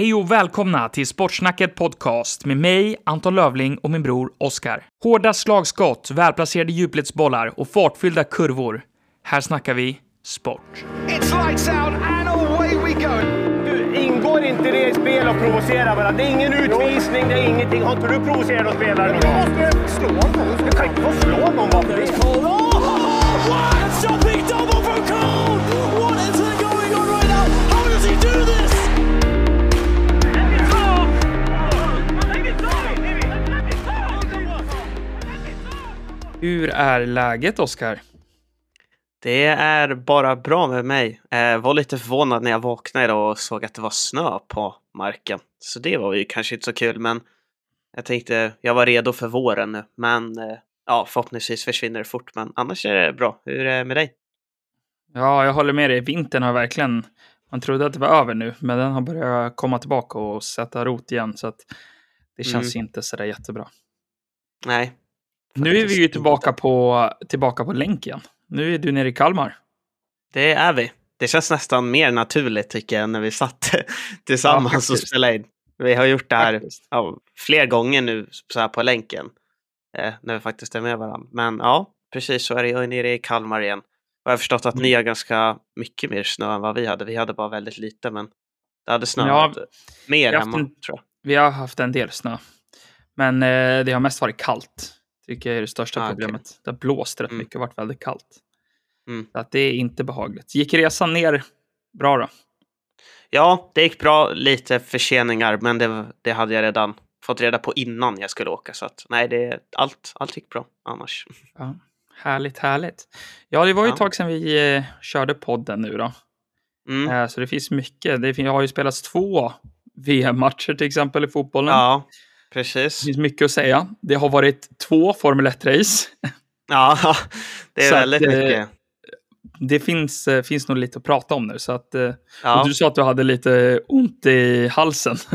Hej och välkomna till Sportsnacket Podcast med mig, Anton Lövling och min bror Oskar. Hårda slagskott, välplacerade djupledsbollar och fartfyllda kurvor. Här snackar vi sport. It's lights out and away we go. Du, ingår inte det i spel att provocera varandra? Det är ingen utvisning, det är ingenting. Har inte du provocerat någon spelare någon gång? måste slå honom. Du kan inte få slå någon bara för det. What? Jumping double from Cole! Hur är läget, Oskar? Det är bara bra med mig. Jag var lite förvånad när jag vaknade idag och såg att det var snö på marken. Så det var ju kanske inte så kul, men jag tänkte jag var redo för våren nu. Men eh, ja, förhoppningsvis försvinner det fort, men annars är det bra. Hur är det med dig? Ja, jag håller med dig. Vintern har verkligen... Man trodde att det var över nu, men den har börjat komma tillbaka och sätta rot igen, så att det känns inte sådär jättebra. Nej. Nu är vi ju tillbaka på, tillbaka på länk igen. Nu är du nere i Kalmar. Det är vi. Det känns nästan mer naturligt tycker jag när vi satt tillsammans och faktiskt. spelade in. Vi har gjort det här ja, fler gånger nu så här på länken. Eh, när vi faktiskt är med varandra. Men ja, precis så är det. Jag är nere i Kalmar igen. Och jag har förstått att ni har ganska mycket mer snö än vad vi hade. Vi hade bara väldigt lite, men det hade snöat mer har haft hemma, en- tror jag. Vi har haft en del snö. Men eh, det har mest varit kallt. Tycker jag är det största Ah, problemet. Det har blåst rätt Mm. mycket och varit väldigt kallt. Mm. Så att det är inte behagligt. Gick resan ner bra då? Ja, det gick bra. Lite förseningar, men det, det hade jag redan fått reda på innan jag skulle åka. Så att nej, det, allt, allt gick bra annars. Ja. Härligt, härligt. Ja, det var ju Ja. ett tag sedan vi eh, körde podden nu då. Mm. Eh, så det finns mycket. Det fin- har ju spelats två VM-matcher till exempel i fotbollen. Ja, Det precis. finns mycket att säga. Det har varit två Formel 1-race. Ja, det är Så att, väldigt eh, mycket. Det finns, eh, finns nog lite att prata om nu. Så att, eh, Ja, du sa att du hade lite ont i halsen.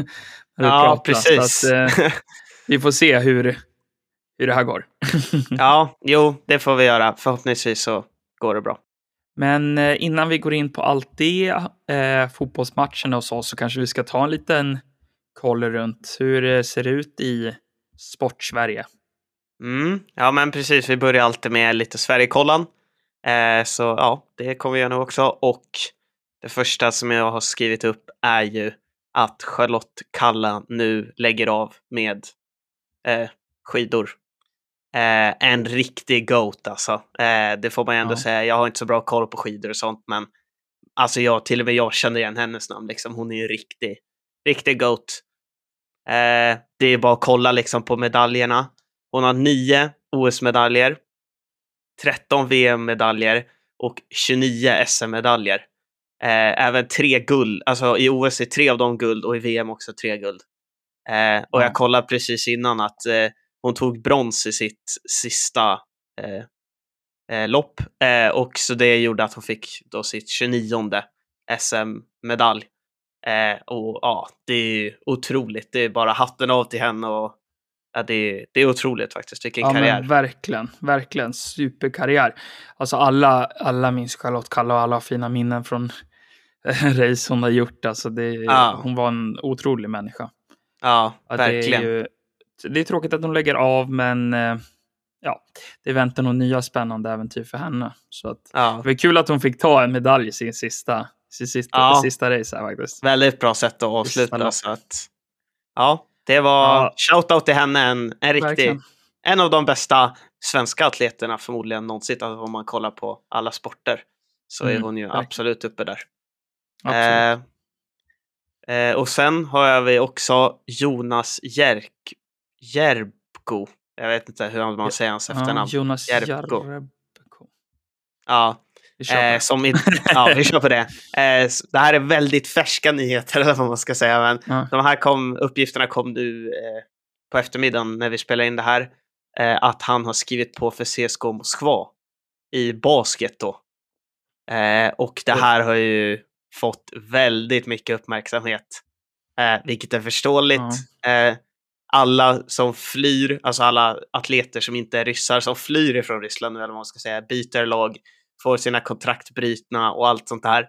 när du ja pratade, precis. Att, vi får se hur, hur det här går. ja, jo, det får vi göra. Förhoppningsvis så går det bra. Men innan vi går in på allt det, eh, fotbollsmatcherna och så, så kanske vi ska ta en liten koll runt hur det ser ut i Sportsverige. Mm. Ja, men precis. Vi börjar alltid med lite Sverigekollan. Eh, så ja, det kommer vi göra nu också. Och det första som jag har skrivit upp är ju att Charlotte Kalla nu lägger av med eh, skidor. Eh, en riktig GOAT alltså. Eh, det får man ändå Ja. säga. Jag har inte så bra koll på skidor och sånt, men alltså jag, till och med jag känner igen hennes namn. Liksom. Hon är ju riktig, riktig GOAT. Eh, det är bara att kolla liksom på medaljerna. Hon har nio OS-medaljer, 13 VM-medaljer och 29 SM-medaljer. Eh, även tre guld, alltså i OS är tre av dem guld och i VM också tre guld. Eh, och Ja. jag kollade precis innan att eh, hon tog brons i sitt sista eh, eh, lopp eh, och så det gjorde att hon fick då sitt 29 SM-medalj. Eh, och ja, det är otroligt. Det är bara hatten av till henne och ja, det, är, det är otroligt faktiskt. Vilken Ja, karriär. verkligen, verkligen superkarriär. Alltså alla, alla minns Charlotte Kalla och alla har fina minnen från race hon har gjort. Alltså det, Ja. Hon var en otrolig människa. Ja, Ja, verkligen. Det är, ju, det är tråkigt att hon lägger av, men eh, ja, det väntar nog nya spännande äventyr för henne. Så att, Ja, det var kul att hon fick ta en medalj i sin sista, sista, Ja. sista race här faktiskt. väldigt bra sätt att avsluta. Så att, ja, det var Ja. shoutout till henne. En, en riktig, Verkligen. en av de bästa svenska atleterna förmodligen någonsin. Alltså, om man kollar på alla sporter så är Mm, hon ju verkligen. absolut uppe där. Absolut. Eh, eh, och sen har vi också Jonas Jerk, Järbko. Jag vet inte hur man säger hans Ja, efternamn. Jonas Järbko. Järbko. Ja, Vi Eh, det. som i, ja, vi kör på det. Eh, det här är väldigt färska nyheter, eller vad man ska säga. Men Ja. de här kom, uppgifterna kom nu eh, på eftermiddagen när vi spelade in det här. Att han har skrivit på för CSKA Moskva i basket då. Och det här har ju fått väldigt mycket uppmärksamhet. Vilket är förståeligt. Eh, alla som flyr, alltså alla atleter som inte är ryssar som flyr ifrån Ryssland, eller vad man ska säga, byter lag, får sina kontrakt brutna och allt sånt där.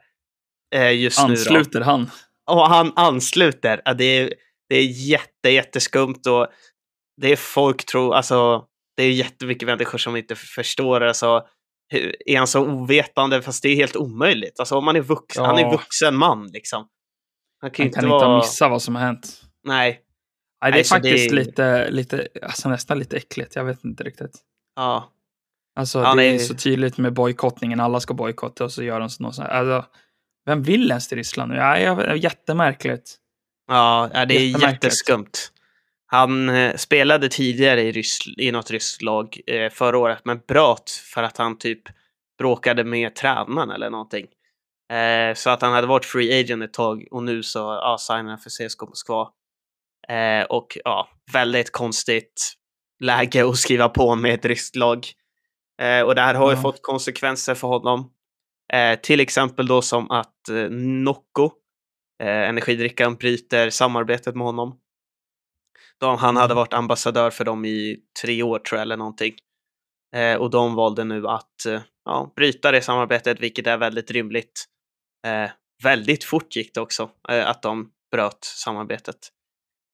Eh, just nu. Ansluter han? och han ansluter. Ja, det, är, det är jätte, jätteskumt och det är folk tror, alltså det är jättemycket människor som inte förstår alltså, hur, är han så ovetande fast det är helt omöjligt. Alltså om man är vuxen, Ja. han är vuxen man liksom. Han kan, Han ju kan inte inte vara... missa vad som har hänt. Nej, Nej, det är Nej, faktiskt det- lite, lite, alltså nästan lite äckligt. Jag vet inte riktigt. ja. Alltså, Ja, det är nej. så tydligt med bojkottningen. Alla ska bojkotta och så gör de något sånt. Alltså, vem vill ens till Ryssland nu? Ja, jag- jättemärkligt. Ja, det är jätteskumt. Han eh, spelade tidigare i, Ryss, i något ryskt lag eh, förra året, men bröt för att han typ bråkade med tränaren eller någonting. Eh, så att han hade varit free agent ett tag och nu så ja, signade han för CSKA Moskva. Eh, och ja, väldigt konstigt läge att skriva på med ett ryskt lag. Eh, och det här har ju Ja. fått konsekvenser för honom. Eh, till exempel då som att eh, Nocco, eh, energidrickan, bryter samarbetet med honom. De, han hade Mm. varit ambassadör för dem i tre år tror jag eller någonting. Eh, och de valde nu att eh, ja, bryta det samarbetet, vilket är väldigt rimligt. Eh, väldigt fort gick det också att de bröt samarbetet.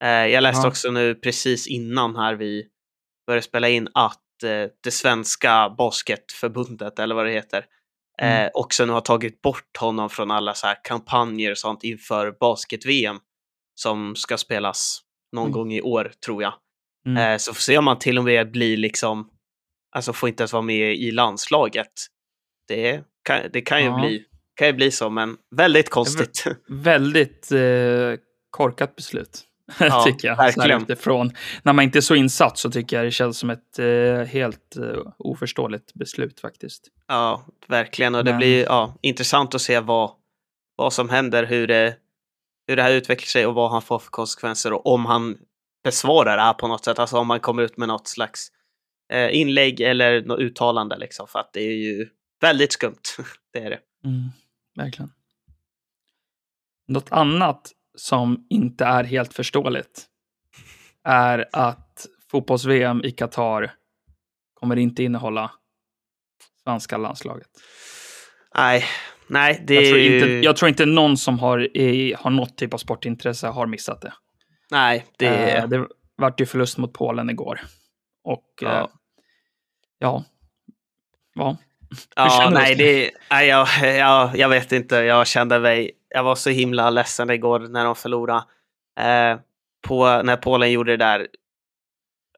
Jag läste Ja. också nu precis innan här vi började spela in att det svenska basketförbundet, eller vad det heter, eh, Mm. också nu har tagit bort honom från alla så här kampanjer och sånt inför basket-VM som ska spelas någon Oj. gång i år, tror jag. Mm. Eh, så får se om man till och med blir liksom, alltså får inte ens vara med i landslaget. Det kan, det kan ju Ja. bli, kan ju bli så, men väldigt konstigt. Väldigt eh, korkat beslut. Ja, tycker jag. Verkligen. Utifrån. När man inte är så insatt så tycker jag det känns som ett eh, helt eh, oförståeligt beslut faktiskt. Ja, verkligen. Och det Men- blir ja, intressant att se vad, vad som händer, hur det, hur det här utvecklar sig och vad han får för konsekvenser och om han besvarar det här på något sätt. Alltså om man kommer ut med något slags eh, inlägg eller något uttalande liksom. För att det är ju väldigt skumt. det är det. Mm, verkligen. Något annat som inte är helt förståeligt är att fotbolls-VM i Qatar kommer inte innehålla svenska landslaget. Nej, nej, det Jag tror, inte, jag tror inte någon som har, i, har något typ av sportintresse har missat det. Nej, det. Eh, det vart ju förlust mot Polen igår. Och Ja. ja, ja. ja. Ja, nej, det, nej jag, jag, jag vet inte. Jag kände mig... Jag var så himla ledsen igår när de förlorade. Eh, på, när Polen gjorde det där...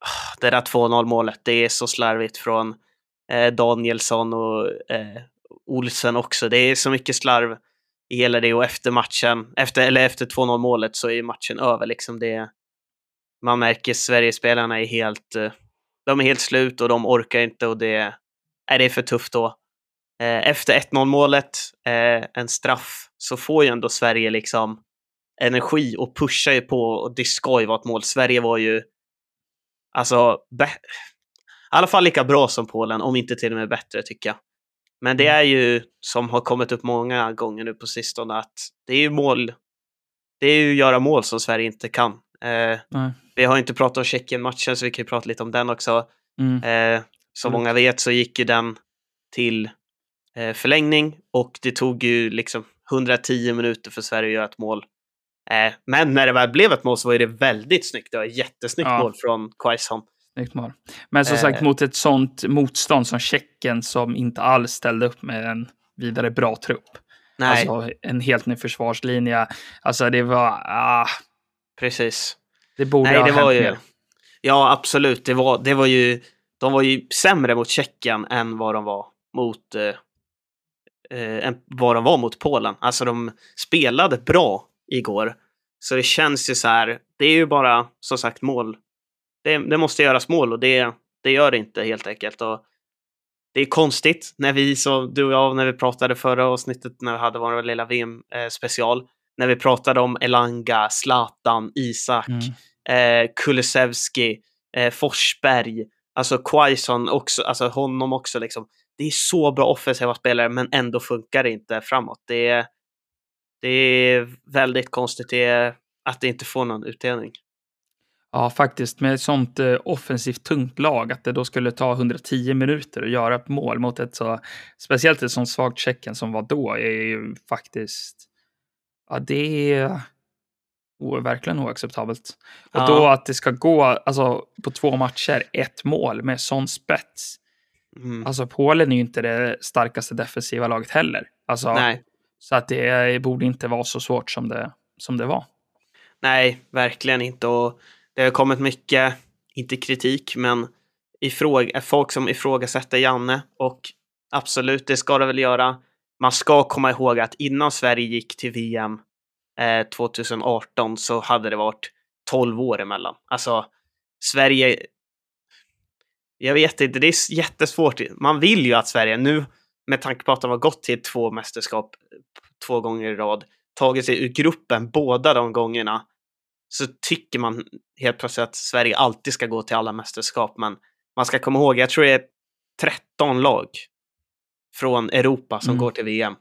Ah, det där 2-0 målet, det är så slarvigt från eh, Danielsson och eh, Olsen också. Det är så mycket slarv i hela det och efter matchen, efter, eller efter 2-0 målet så är matchen över liksom. Det, man märker Sverigespelarna är helt, eh, de är helt slut och de orkar inte och det, är det är för tufft då. Eh, Efter 1-0 målet, eh, en straff, så får ju ändå Sverige liksom energi och pushar ju på och det ska ju vara ett mål. Sverige var ju alltså i alla fall lika bra som Polen, om inte till och med bättre tycker jag. Men det är ju som har kommit upp många gånger nu på sistone att det är ju mål. Det är ju att göra mål som Sverige inte kan. Eh, vi har inte pratat om Tjeckien-matchen så vi kan ju prata lite om den också. Mm. Eh, som Absolut. många vet så gick ju den till förlängning och det tog ju liksom 110 minuter för Sverige att göra ett mål. Eh, men när det väl blev ett mål så var det väldigt snyggt. Det var ett jättesnyggt Ja. mål från Quaison. Men som Eh. sagt, mot ett sånt motstånd som Tjeckien som inte alls ställde upp med en vidare bra trupp. Nej, Alltså en helt ny försvarslinje. Alltså det var... Ah, precis. det borde Nej, ha det hänt var ju... mer. Ja, absolut. Det var, det var ju... De var ju sämre mot Tjeckien än vad de var mot... Eh, eh, än vad de var mot Polen. Alltså de spelade bra igår. Så det känns ju så här... Det är ju bara, som sagt, mål. Det, det måste göras mål och det, det gör det inte helt enkelt. Och det är konstigt när vi, så, du och jag, när vi pratade förra avsnittet när vi hade vår lilla VM-special. när vi pratade om Elanga, Zlatan, Isak Mm. eh, Kulusevski, eh, Forsberg, alltså Quaison också, alltså honom också liksom. Det är så bra offensiva spelare men ändå funkar det inte framåt. Det är, det är väldigt konstigt det att det inte får någon utdelning. Ja, faktiskt. Med ett sånt eh, offensivt tungt lag, att det då skulle ta 110 minuter att göra ett mål mot ett så, speciellt ett sånt svagt Tjeckien som var då, är ju faktiskt, ja det är, verkligen oacceptabelt. Och Ja. då att det ska gå alltså, på två matcher, ett mål med sån spets. Mm. Alltså Polen är ju inte det starkaste defensiva laget heller. Alltså, Nej, Så att det borde inte vara så svårt som det, som det var. nej, verkligen inte. Och det har kommit mycket, inte kritik, men ifråg folk som ifrågasätter Janne. Och absolut, det ska det väl göra. Man ska komma ihåg att innan Sverige gick till VM eh, 2018 så hade det varit 12 år emellan. Alltså, Sverige... Jag vet inte, det är jättesvårt. Man vill ju att Sverige nu, med tanke på att de har gått till två mästerskap två gånger i rad, tagit sig ur gruppen båda de gångerna, så tycker man helt plötsligt att Sverige alltid ska gå till alla mästerskap. Men man ska komma ihåg, jag tror det är 13 lag från Europa som Mm. går till VM.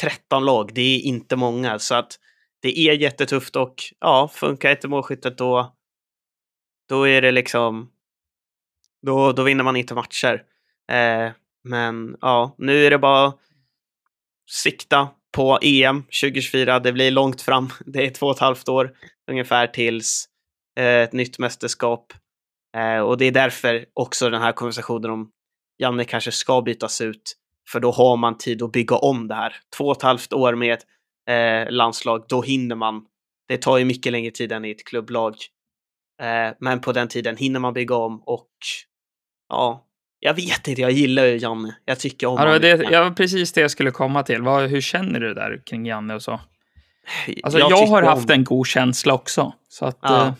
13 lag, det är inte många. Så att det är jättetufft och ja, funkar inte målskyttet då, då är det liksom, då, då vinner man inte matcher. Eh, men ja, nu är det bara sikta på EM 2024. Det blir långt fram. Det är två och ett halvt år ungefär tills eh, ett nytt mästerskap. Eh, och det är därför också den här konversationen om Janne kanske ska bytas ut. För då har man tid att bygga om det här. Två och ett halvt år med ett eh, landslag, då hinner man. Det tar ju mycket längre tid än i ett klubblag. Eh, men på den tiden hinner man bygga om och ja, jag vet inte, jag gillar ju Janne. Jag tycker om Ja, det var honom. ja, precis det jag skulle komma till. Vad, hur känner du där kring Janne och så? Alltså, Jag jag, har haft om- en god känsla också. Så att, Ja. eh,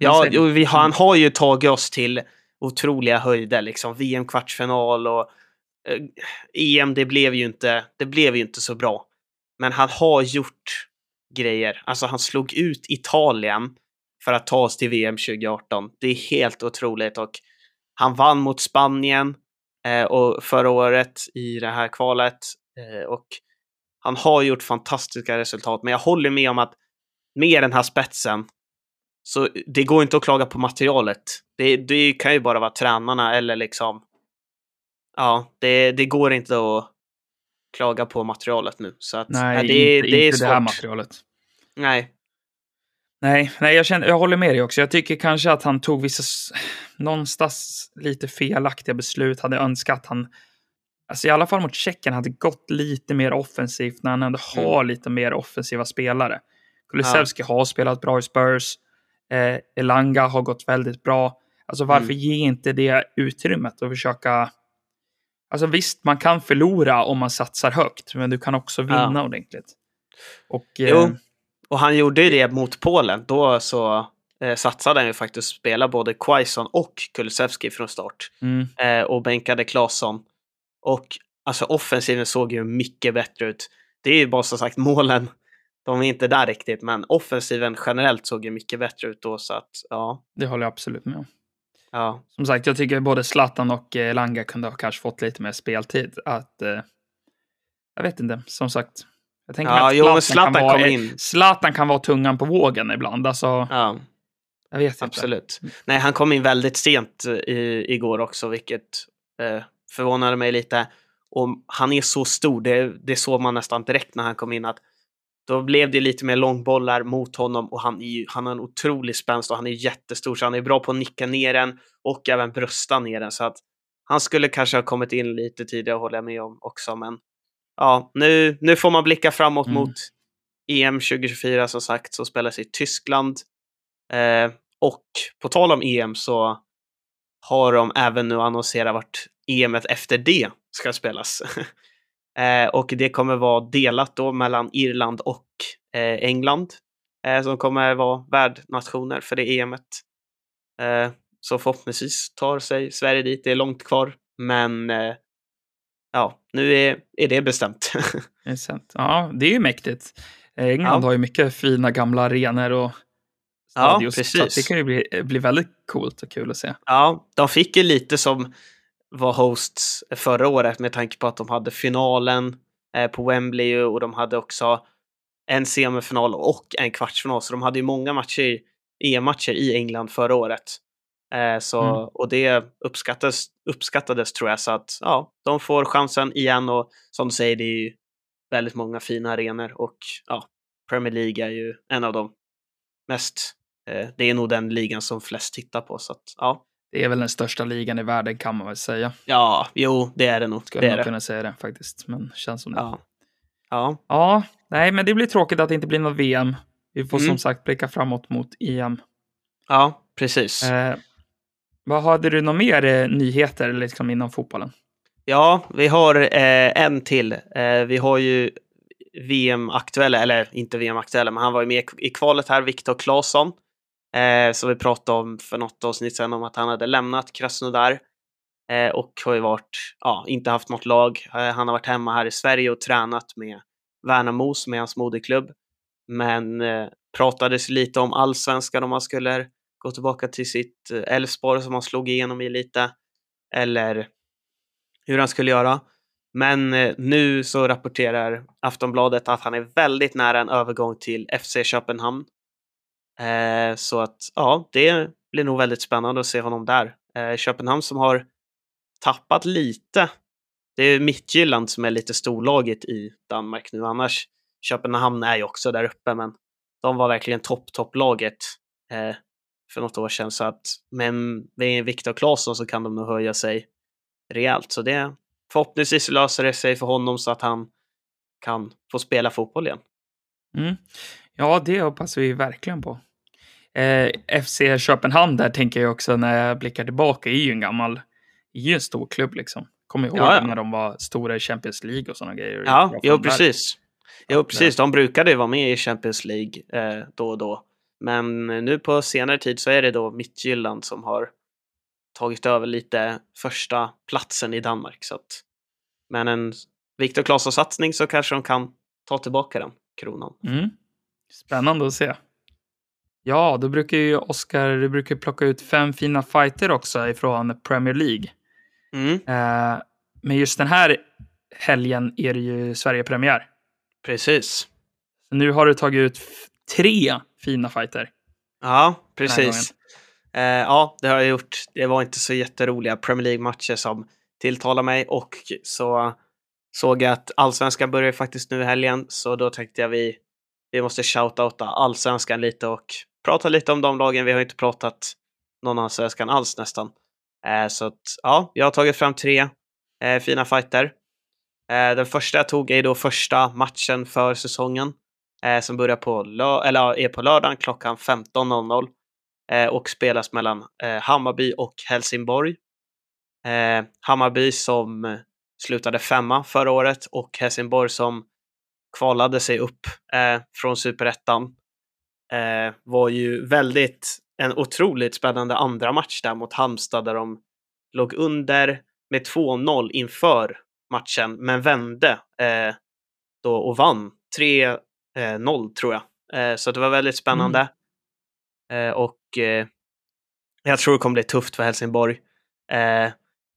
Ja, jo, vi, han har ju tagit oss till otroliga höjder, liksom VM-kvartsfinal och eh, EM, det blev ju inte, det blev ju inte så bra. Men han har gjort grejer. Alltså han slog ut Italien för att ta oss till VM 2018. Det är helt otroligt och han vann mot Spanien eh, och förra året i det här kvalet eh, och han har gjort fantastiska resultat. Men jag håller med om att med den här spetsen så det går inte att klaga på materialet. Det, det kan ju bara vara tränarna eller liksom... Ja, det, det går inte att klaga på materialet nu. Så att, nej, ja, det, inte, det är inte det här svårt. materialet. Nej, Nej, nej jag, känner, jag håller med dig också. Jag tycker kanske att han tog vissa någonstans lite felaktiga beslut. Hade önskat att han, alltså i alla fall mot Tjeckien, hade gått lite mer offensivt när han ändå Mm. har lite mer offensiva spelare. Kulusevski har spelat bra i Spurs. Eh, Elanga har gått väldigt bra. Alltså varför Mm. ge inte det utrymmet och försöka... Alltså visst, man kan förlora om man satsar högt, men du kan också vinna Ja. ordentligt. Och, eh, Jo. Och han gjorde ju det mot Polen. Då så eh, satsade han ju faktiskt spela både Quaison och Kulusevski från start. mm, eh, och bänkade Claesson. Och alltså offensiven såg ju mycket bättre ut. Det är ju bara som sagt målen. De är inte där riktigt, men offensiven generellt såg ju mycket bättre ut då så att ja, det håller jag absolut med om. ja, Som sagt, jag tycker både Zlatan och eh, Langa kunde ha kanske fått lite mer speltid. Att, eh, jag vet inte, som sagt. Jag tänker ja, att jo, men Zlatan, Zlatan kan vara, in. Zlatan kan vara tungan på vågen ibland. Alltså, Ja, jag vet inte. absolut. Nej, han kom in väldigt sent eh, i, igår också, vilket eh, förvånade mig lite. Och han är så stor, det, det såg man nästan direkt när han kom in att då blev det lite mer långbollar mot honom och han, är han har en otrolig spänst och han är jättestor så han är bra på att nicka ner den och även brösta ner den så att han skulle kanske ha kommit in lite tidigare håller jag med om också men ja, nu, nu får man blicka framåt Mm. mot EM 2024 som sagt som spelas i Tyskland eh, och på tal om EM så har de även nu annonserat vart EMet efter det ska spelas. eh, och det kommer vara delat då mellan Irland och eh, England eh, som kommer vara värdnationer för det EMet. Eh, så förhoppningsvis tar sig Sverige dit. Det är långt kvar, men eh, ja, nu är, är det bestämt. Det är sant. Ja, det är ju mäktigt. England Ja. har ju mycket fina gamla arenor och Ja, stadios, så att precis. det kan ju bli, bli väldigt coolt och kul att se. Ja, de fick ju lite som var hosts förra året med tanke på att de hade finalen eh, på Wembley och de hade också en semifinal och en kvartsfinal. Så de hade ju många matcher, EM-matcher i England förra året. Eh, så, Mm. Och det uppskattades, uppskattades tror jag. Så att ja, de får chansen igen och som du säger, det är ju väldigt många fina arenor och ja, Premier League är ju en av de mest, eh, det är nog den ligan som flest tittar på. Så att, ja. Det är väl den största ligan i världen kan man väl säga. ja, jo, det är det nog. Skulle Det det. kunna säga det faktiskt. Men känns som det. Ja. ja, Ja, nej, men det blir tråkigt att det inte blir något VM. Vi får Mm. som sagt blicka framåt mot EM. ja, precis. Eh, vad hade du några mer eh, nyheter liksom, inom fotbollen? Ja, vi har eh, en till. Eh, vi har ju VM-aktuella, eller inte VM-aktuella, men han var ju med i kvalet här, Viktor Claesson. Eh, som vi pratade om för något avsnitt sedan om att han hade lämnat Krasnodar. Eh, och har ju varit, ja, inte haft något lag. Eh, han har varit hemma här i Sverige och tränat med Värnamo som är hans moderklubb. Men eh, pratades lite om allsvenskan om man skulle gå tillbaka till sitt eh, Elfsborg som han slog igenom i lite. Eller hur han skulle göra. Men eh, nu så rapporterar Aftonbladet att han är väldigt nära en övergång till FC Köpenhamn. Eh, så att ja, det blir nog väldigt spännande att se honom där. Eh, Köpenhamn som har tappat lite. Det är Midtjylland som är lite storlaget i Danmark nu. Annars, Köpenhamn är ju också där uppe, men de var verkligen topp, topplaget eh, för något år sedan. Så att med, med Viktor Claesson så kan de nog höja sig rejält. Så det förhoppningsvis löser det sig för honom så att han kan få spela fotboll igen. Mm. Ja, det hoppas vi verkligen på. Eh, FC Köpenhamn där tänker jag också när jag blickar tillbaka är ju en gammal, är ju en stor klubb liksom. Kommer ihåg Ja, ja. när de var stora i Champions League och sådana grejer. Ja, jo precis. Jo precis, de brukade ju vara med i Champions League eh, då och då. Men nu på senare tid så är det då Midtjylland som har tagit över lite första platsen i Danmark. Så att, men en Viktor Claesson-satsning så kanske de kan ta tillbaka den kronan. Mm. Spännande att se. Ja, då brukar ju Oskar du brukar plocka ut fem fina fighter också ifrån Premier League. Mm, Eh, men just den här helgen är det ju Sverige-premiär. precis. Nu har du tagit ut tre fina fighter. Ja, precis. Eh, ja, det har jag gjort. Det var inte så jätteroliga Premier League-matcher som tilltalar mig och så såg jag att allsvenskan börjar faktiskt nu i helgen så då tänkte jag vi, vi måste shoutouta allsvenskan lite och prata lite om de lagen. Vi har inte pratat någon allsvenskan alls nästan. Eh, så att ja, jag har tagit fram tre eh, fina fighter. Eh, den första jag tog är då första matchen för säsongen eh, som börjar på, eller, är på lördagen klockan 15.00 eh, och spelas mellan eh, Hammarby och Helsingborg. Eh, Hammarby som slutade femma förra året och Helsingborg som kvalade sig upp eh, från superettan. Eh, var ju väldigt, en otroligt spännande andra match där mot Halmstad där de låg under med 2-0 inför matchen men vände eh, då och vann 3-0 tror jag. Eh, så det var väldigt spännande. Eh, och eh, jag tror det kommer bli tufft för Helsingborg. Eh,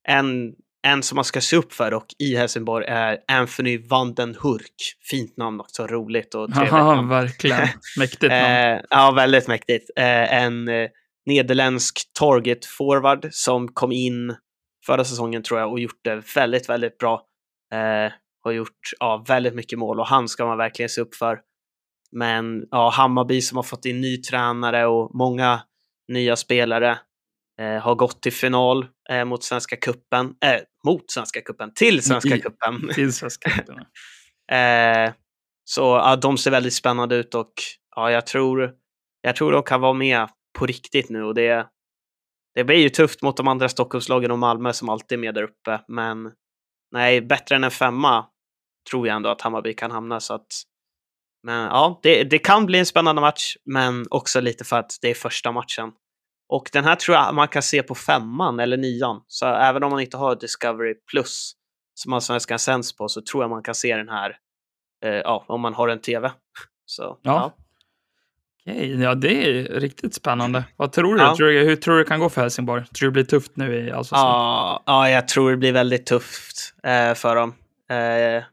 en, en som man ska se upp för dock i Helsingborg är Anthony van den Hurk. Fint namn också, roligt och trevligt Ja, verkligen. Mäktigt namn. Eh, ja, väldigt mäktigt. Eh, en eh, nederländsk target forward som kom in förra säsongen tror jag och gjort det väldigt, väldigt bra. Eh, har gjort ja, väldigt mycket mål och han ska man verkligen se upp för. Men ja, Hammarby som har fått in ny tränare och många nya spelare eh, har gått till final eh, mot Svenska Kuppen, eh, mot Svenska Kuppen, till Svenska I- Kuppen. Till Svenska cupen. Eh, så ja, de ser väldigt spännande ut och ja, jag tror, jag tror de kan vara med på riktigt nu och det, det blir ju tufft mot de andra Stockholmslagen och Malmö som alltid är med där uppe. Men nej, bättre än en femma tror jag ändå att Hammarby kan hamna så att men ja, det, det kan bli en spännande match, men också lite för att det är första matchen. Och den här tror jag man kan se på femman eller nian. Så även om man inte har Discovery Plus som Allsvenskan sänds på så tror jag man kan se den här eh, ja, om man har en tv. Så, Ja. Okej, ja det är riktigt spännande. Vad tror du? Ja. Tror du hur tror du det kan gå för Helsingborg? Tror du det blir tufft nu i Allsvenskan? Ja, ja, jag tror det blir väldigt tufft eh, för dem. Eh,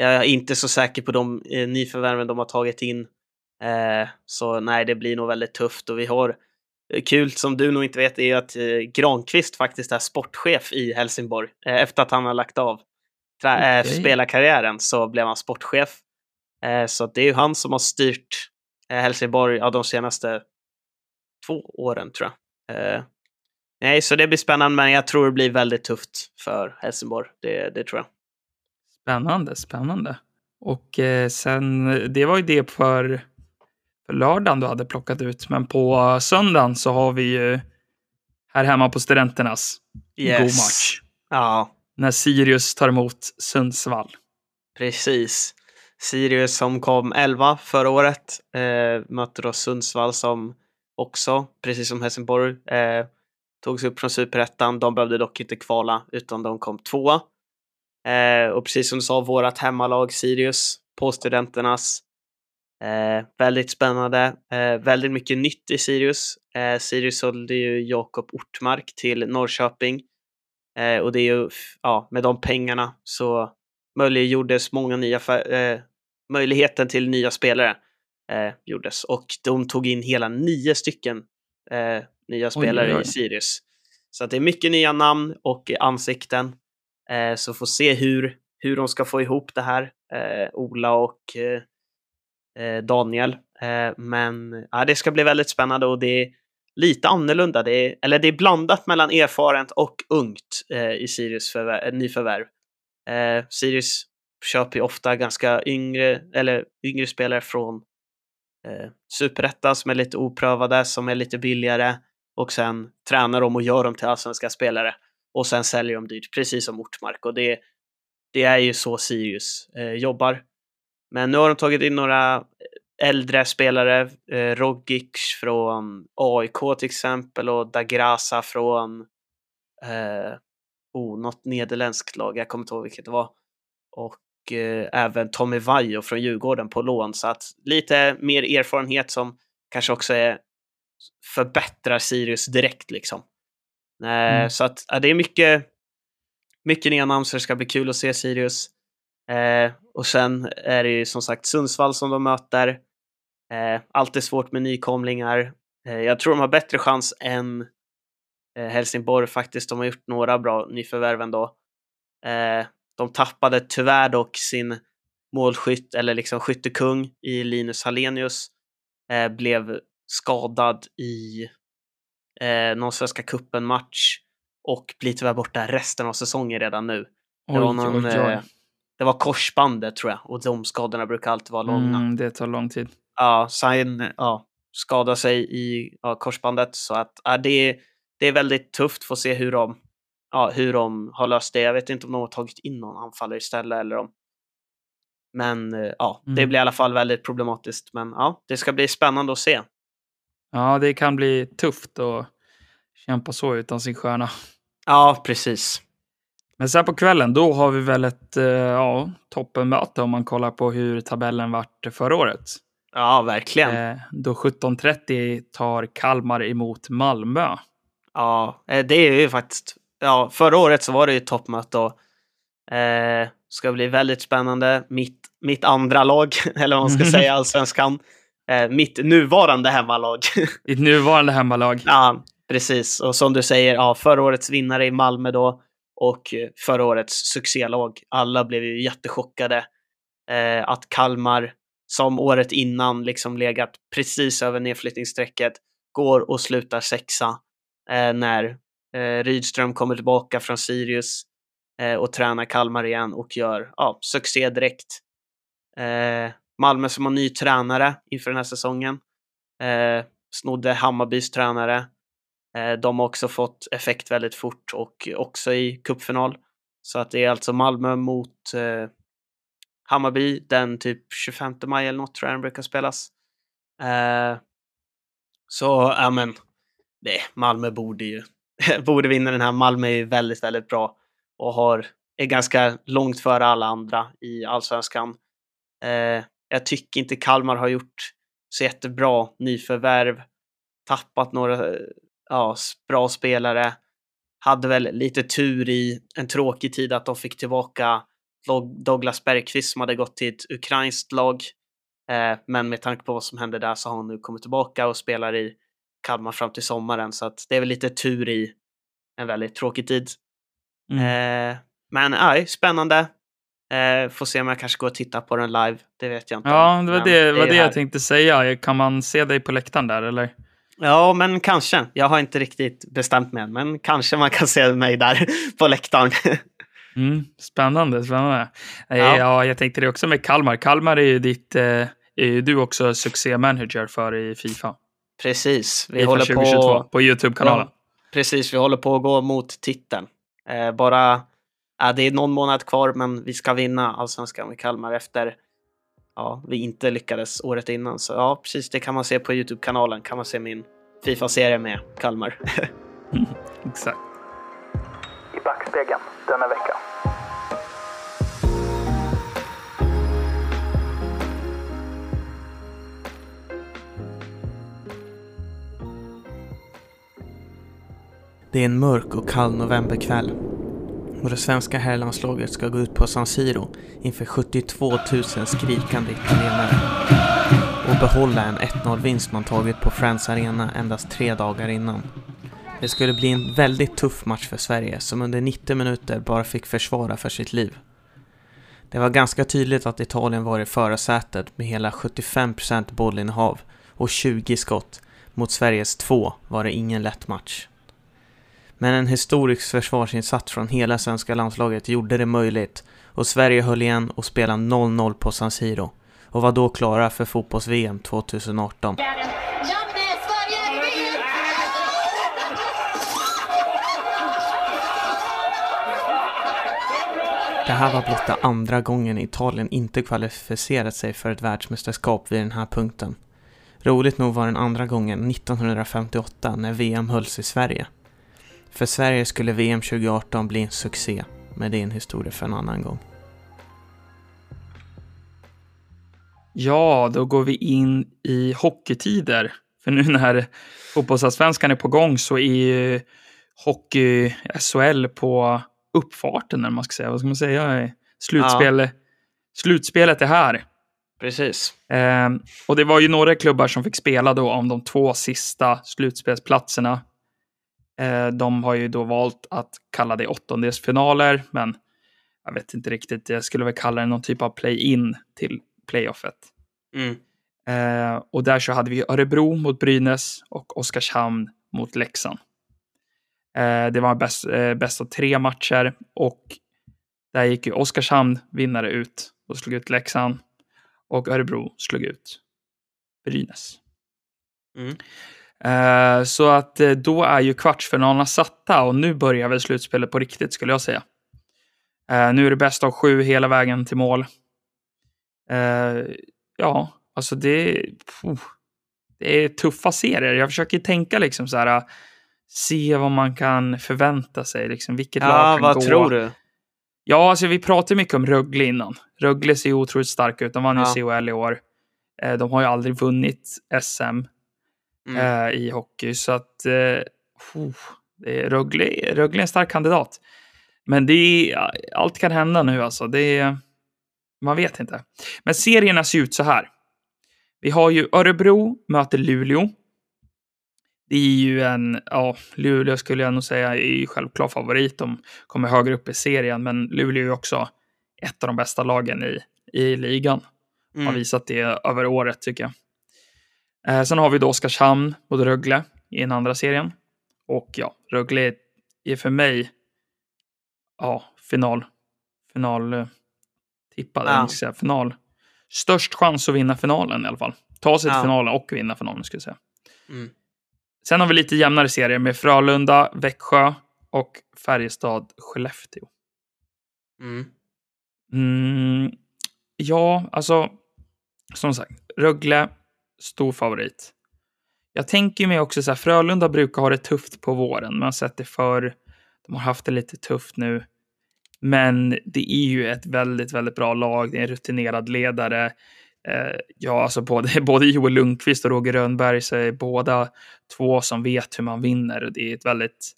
jag är inte så säker på de eh, nyförvärven de har tagit in. Eh, så nej, det blir nog väldigt tufft och vi har eh, kul som du nog inte vet är att eh, Granqvist faktiskt är sportchef i Helsingborg eh, efter att han har lagt av trä- eh, Okej. spelarkarriären så blev han sportchef. Eh, så det är ju han som har styrt Helsingborg ja, de senaste två åren tror jag. Nej, så det blir spännande, men jag tror det blir väldigt tufft för Helsingborg. Det, det tror jag. Spännande, spännande. Och eh, sen, det var ju det för, för lördagen du hade plockat ut. Men på söndagen så har vi ju här hemma på Studenternas god match. Ja, När Sirius tar emot Sundsvall. precis. Sirius som kom 11 förra året eh, mötte då Sundsvall som också, precis som Helsingborg, eh, togs upp från superettan. De behövde dock inte kvala utan de kom tvåa. Eh, och precis som du sa, vårat hemmalag Sirius på Studenternas. Eh, väldigt spännande, eh, väldigt mycket nytt i Sirius. Eh, Sirius sålde ju Jakob Ortmark till Norrköping. Eh, och det är ju, ja, med de pengarna så möjliggjordes många nya, eh, möjligheten till nya spelare gjordes. Och de tog in hela nio stycken nya spelare oj. i Sirius. Så det är mycket nya namn och ansikten. Eh, så får se hur, hur de ska få ihop det här, eh, Ola och eh, eh, Daniel. Eh, men ja, det ska bli väldigt spännande och det är lite annorlunda. Det är, eller det är blandat mellan erfarent och ungt eh, i Sirius förvär- eh, nyförvärv. Eh, Sirius köper ju ofta ganska yngre, eller yngre spelare från eh, superettan som är lite oprövade, som är lite billigare och sen tränar de och gör dem till allsvenska spelare och sen säljer de dyrt, precis som Ortmark. Och det, det är ju så Sirius eh, jobbar. Men nu har de tagit in några eh, äldre spelare, eh, Rogic från AIK till exempel och Dagrasa från eh, oh, något nederländskt lag, jag kommer inte ihåg vilket det var. Och eh, även Tommy Vaiho från Djurgården på lån, så att lite mer erfarenhet som kanske också är förbättrar Sirius direkt liksom. Eh, Mm. Så att det är mycket, mycket nya namn så det ska bli kul att se Sirius. Eh, och sen är det ju som sagt Sundsvall som de möter. Eh, alltid svårt med nykomlingar. Eh, jag tror de har bättre chans än eh, Helsingborg faktiskt. De har gjort några bra nyförvärv ändå. Eh, de tappade tyvärr dock sin målskytt, eller liksom skyttekung i Linus Hallenius. Blev skadad i eh, någon Svenska cupen-match och blir tyvärr borta resten av säsongen redan nu. Det var, någon, eh, det var korsbandet tror jag och de skadorna brukar alltid vara långa. Mm, det tar lång tid. Ja, Sain ja, skadade sig i ja, korsbandet så att ja, det, det är väldigt tufft för att se hur de, ja, hur de har löst det. Jag vet inte om de har tagit in någon anfallare istället eller om men eh, ja, det Mm. blir i alla fall väldigt problematiskt. Men ja, det ska bli spännande att se. Ja, det kan bli tufft att kämpa så utan sin stjärna. Ja, precis. Men sen på kvällen, då har vi väl ett eh, ja, toppenmöte om man kollar på hur tabellen vart förra året. Ja, verkligen. Eh, då 17.30 tar Kalmar emot Malmö. Ja, eh, det är ju faktiskt, ja, förra året så var det ju toppmöte och eh, ska bli väldigt spännande. Mitt, mitt andra lag, eller vad man ska säga, allsvenskan. Eh, mitt nuvarande hemmalag. Ditt nuvarande hemmalag. ja, precis. Och som du säger, ja, förra årets vinnare i Malmö då och eh, förra årets succélag. Alla blev ju jättechockade eh, att Kalmar, som året innan liksom legat precis över nedflyttningsstrecket, går och slutar sexa eh, när eh, Rydström kommer tillbaka från Sirius eh, och tränar Kalmar igen och gör ja, succé direkt. Malmö som har ny tränare inför den här säsongen. Eh, snodde Hammarbys tränare. Eh, de har också fått effekt väldigt fort och också i cupfinal. Så att det är alltså Malmö mot eh, Hammarby den typ 25 maj eller något tror jag den brukar spelas. Eh, så ja men, det, Malmö borde ju borde vinna den här. Malmö är ju väldigt, väldigt bra och har, är ganska långt före alla andra i allsvenskan. Eh, jag tycker inte Kalmar har gjort så jättebra nyförvärv, tappat några ja, bra spelare. Hade väl lite tur i en tråkig tid att de fick tillbaka Douglas Bergqvist som hade gått till ett ukrainskt lag. Eh, men med tanke på vad som hände där så har han nu kommit tillbaka och spelar i Kalmar fram till sommaren. Så att det är väl lite tur i en väldigt tråkig tid. Mm. Eh, men nej, spännande. Eh, får se om jag kanske går och tittar på den live. Det vet jag inte. Ja, det var Men det, var det jag tänkte säga. Kan man se dig på läktaren där eller? Ja, men kanske. Jag har inte riktigt bestämt mig än, men kanske man kan se mig där på läktaren. Mm, spännande, spännande. Ja. Ja. ja, jag tänkte det också med Kalmar. Kalmar är ju ditt, eh, är ju du också succémanager för i Fifa. Precis. Vi Fifa håller 2022 på, på... YouTube-kanalen. Ja, precis, vi håller på att gå mot titeln. Eh, bara... Ja, det är någon månad kvar, men vi ska vinna allsvenskan med Kalmar efter ja, vi inte lyckades året innan. Så ja, precis, det kan man se på YouTube-kanalen. Kan man se min Fifa-serie med Kalmar. Exakt. i backspegeln denna vecka. Det är en mörk och kall novemberkväll och det svenska herrlandslaget ska gå ut på San Siro inför 72 000 skrikande italienare och behålla en 1-0-vinst man tagit på Friends Arena endast tre dagar innan. Det skulle bli en väldigt tuff match för Sverige som under 90 minuter bara fick försvara för sitt liv. Det var ganska tydligt att Italien var i förarsätet med hela 75% bollinnehav och 20 skott. Mot Sveriges två var det ingen lätt match. Men en historisk försvarsinsats från hela svenska landslaget gjorde det möjligt och Sverige höll igen och spelade 0-0 på San Siro och var då klara för fotbolls-VM 2018. Det här var blotta andra gången Italien inte kvalificerat sig för ett världsmästerskap vid den här punkten. Roligt nog var den andra gången 1958 när VM hölls i Sverige. För Sverige skulle VM 2018 bli en succé, men det är en historia för en annan gång. Ja, då går vi in i hockeytider. För nu när fotbollsallsvenskan är på gång så är ju hockey-SHL på uppfarten, eller man ska säga. Vad ska man säga? Slutspel, Slutspelet är här. precis. Ehm, och det var ju några klubbar som fick spela då om de två sista slutspelsplatserna. Eh, de har ju då valt att kalla det åttondelsfinaler, men jag vet inte riktigt. Jag skulle väl kalla det någon typ av play-in till playoffet. Mm. Eh, och där så hade vi Örebro mot Brynäs och Oskarshamn mot Leksand. Eh, det var bäst, eh, bäst av tre matcher och där gick ju Oskarshamn vinnare ut och slog ut Leksand och Örebro slog ut Brynäs. Mm. Eh, så att eh, då är ju kvartsfinalerna satta och nu börjar väl slutspelet på riktigt skulle jag säga. Eh, nu är det bäst av sju hela vägen till mål. Ja, alltså det, puh, det är tuffa serier. Jag försöker tänka liksom så här, se vad man kan förvänta sig, liksom vilket lag Ja, kan vad gå. tror du? Ja, alltså vi pratade mycket om Rögle innan. Rögle ser otroligt starka ut. De vann ju Ja. CHL i år. De har ju aldrig vunnit SM Mm. eh, i hockey, så att eh, oh, det är Rögle, Rögle är en stark kandidat. Men det är, allt kan hända nu alltså. Det är, man vet inte. Men serierna ser ut så här. Vi har ju Örebro möter Luleå. Det är ju en, ja, Luleå skulle jag nog säga är ju självklar favorit. De kommer högre upp i serien, men Luleå är ju också ett av de bästa lagen i, i ligan. Har Mm. visat det över året tycker jag. Eh, sen har vi då Oskarshamn mot Rögle i den andra serien. Och ja, Rögle är för mig ja, final. Final eh, tippad, Ja. säga, final. Störst chans att vinna finalen i alla fall. Ta sig till Ja. finalen och vinna finalen skulle jag säga. Mm. Sen har vi lite jämnare serier med Frölunda, Växjö och Färjestad, Skellefteå. Mm. Mm, ja, alltså som sagt, Rögle, stor favorit. Jag tänker mig också så här, Frölunda brukar ha det tufft på våren. Man har sett det förr. De har haft det lite tufft nu. Men det är ju ett väldigt, väldigt bra lag. Det är en rutinerad ledare. Eh, ja, alltså både, både Joel Lundqvist och Roger Rönnberg så är båda två som vet hur man vinner. Det är ett väldigt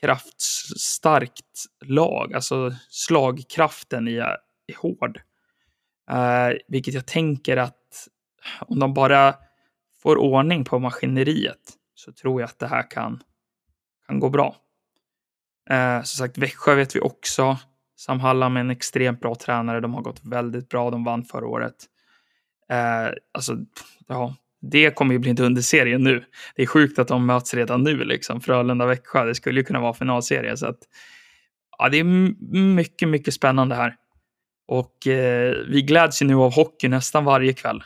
kraftstarkt lag. Alltså slagkraften är, är hård. Eh, vilket jag tänker att om de bara får ordning på maskineriet så tror jag att det här kan, kan gå bra. Eh, som sagt, Växjö vet vi också. Sam Hallam är en extremt bra tränare. De har gått väldigt bra. De vann förra året. Eh, alltså, ja, det kommer ju bli en underserie nu. Det är sjukt att de möts redan nu, liksom. Frölunda-Växjö. Det skulle ju kunna vara finalserie. Så att, ja, det är mycket, mycket spännande här. Och eh, vi gläds ju nu av hockey nästan varje kväll.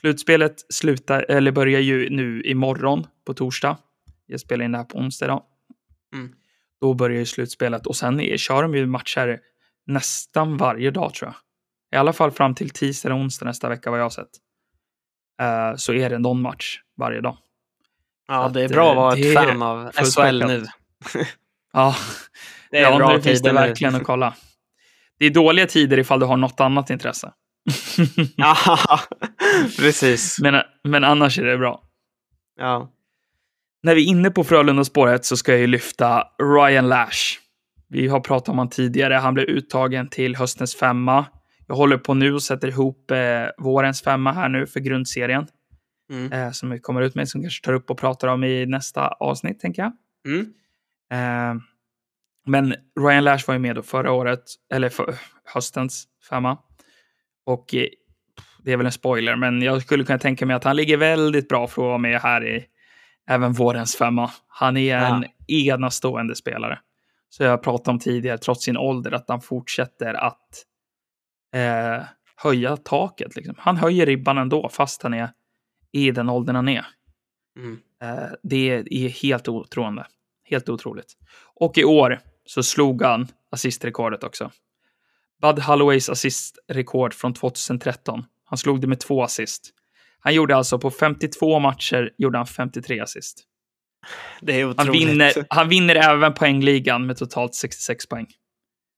Slutspelet slutar, eller börjar ju nu imorgon på torsdag. Jag spelar in det här på onsdag idag. Mm. Då börjar ju slutspelet och sen är, kör de ju matcher nästan varje dag tror jag. I alla fall fram till tisdag eller onsdag nästa vecka vad jag har sett. Eh, så är det någon match varje dag. Ja, att, det är bra att vara det ett fan av. SHL nu. Ja, Det är ja bra nu finns det tider nu. verkligen att kolla. Det är dåliga tider ifall du har något annat intresse. Ja, precis. men, men annars är det bra. Ja. När vi är inne på Frölunda-spåret så ska jag ju lyfta Ryan Lash. Vi har pratat om honom tidigare. Han blev uttagen till höstens femma. Jag håller på nu och sätter ihop eh, vårens femma här nu för grundserien. Mm. Eh, som vi kommer ut med, som kanske tar upp och pratar om i nästa avsnitt, tänker jag. Mm. Eh, men Ryan Lash var ju med då förra året, eller för, höstens femma. Och eh, det är väl en spoiler, men jag skulle kunna tänka mig att han ligger väldigt bra för att vara med här i även vårens femma. Han är en enastående spelare. Så jag pratade om tidigare, trots sin ålder, att han fortsätter att eh, höja taket. Liksom. Han höjer ribban ändå, fast han är i den åldern han är. Mm. Eh, det är helt otroende. Helt otroligt. Och i år så slog han assistrekordet också. Bud Holloways assistrekord från 2013. Han slog det med två assist. Han gjorde alltså på 52 matcher gjorde han 53 assist. Det är Han otroligt. vinner, han vinner även poängligan med totalt 66 poäng.